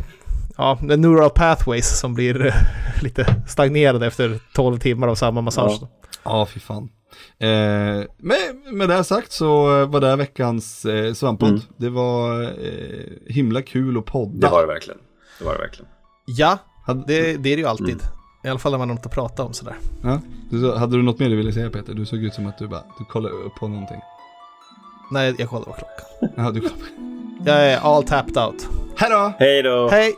ja, det är neural pathways som blir eh, lite stagnerade efter 12 timmar av samma massage. Ja. Ja, fy fan. Eh, med, med det här sagt så var det här veckans eh, svamppodd. Mm. Det var eh, himla kul att podda. Det var det verkligen. Det var det verkligen. Ja, det, det är det ju alltid. Mm. I alla fall när man har något att prata om sådär. ja, du, hade du något mer du ville säga Peter? Du såg ut som att du bara, du kollade upp på någonting. Nej, jag kollar på klockan. Jaha, du Jag är all tapped out. Hej då! Hej då! Hej!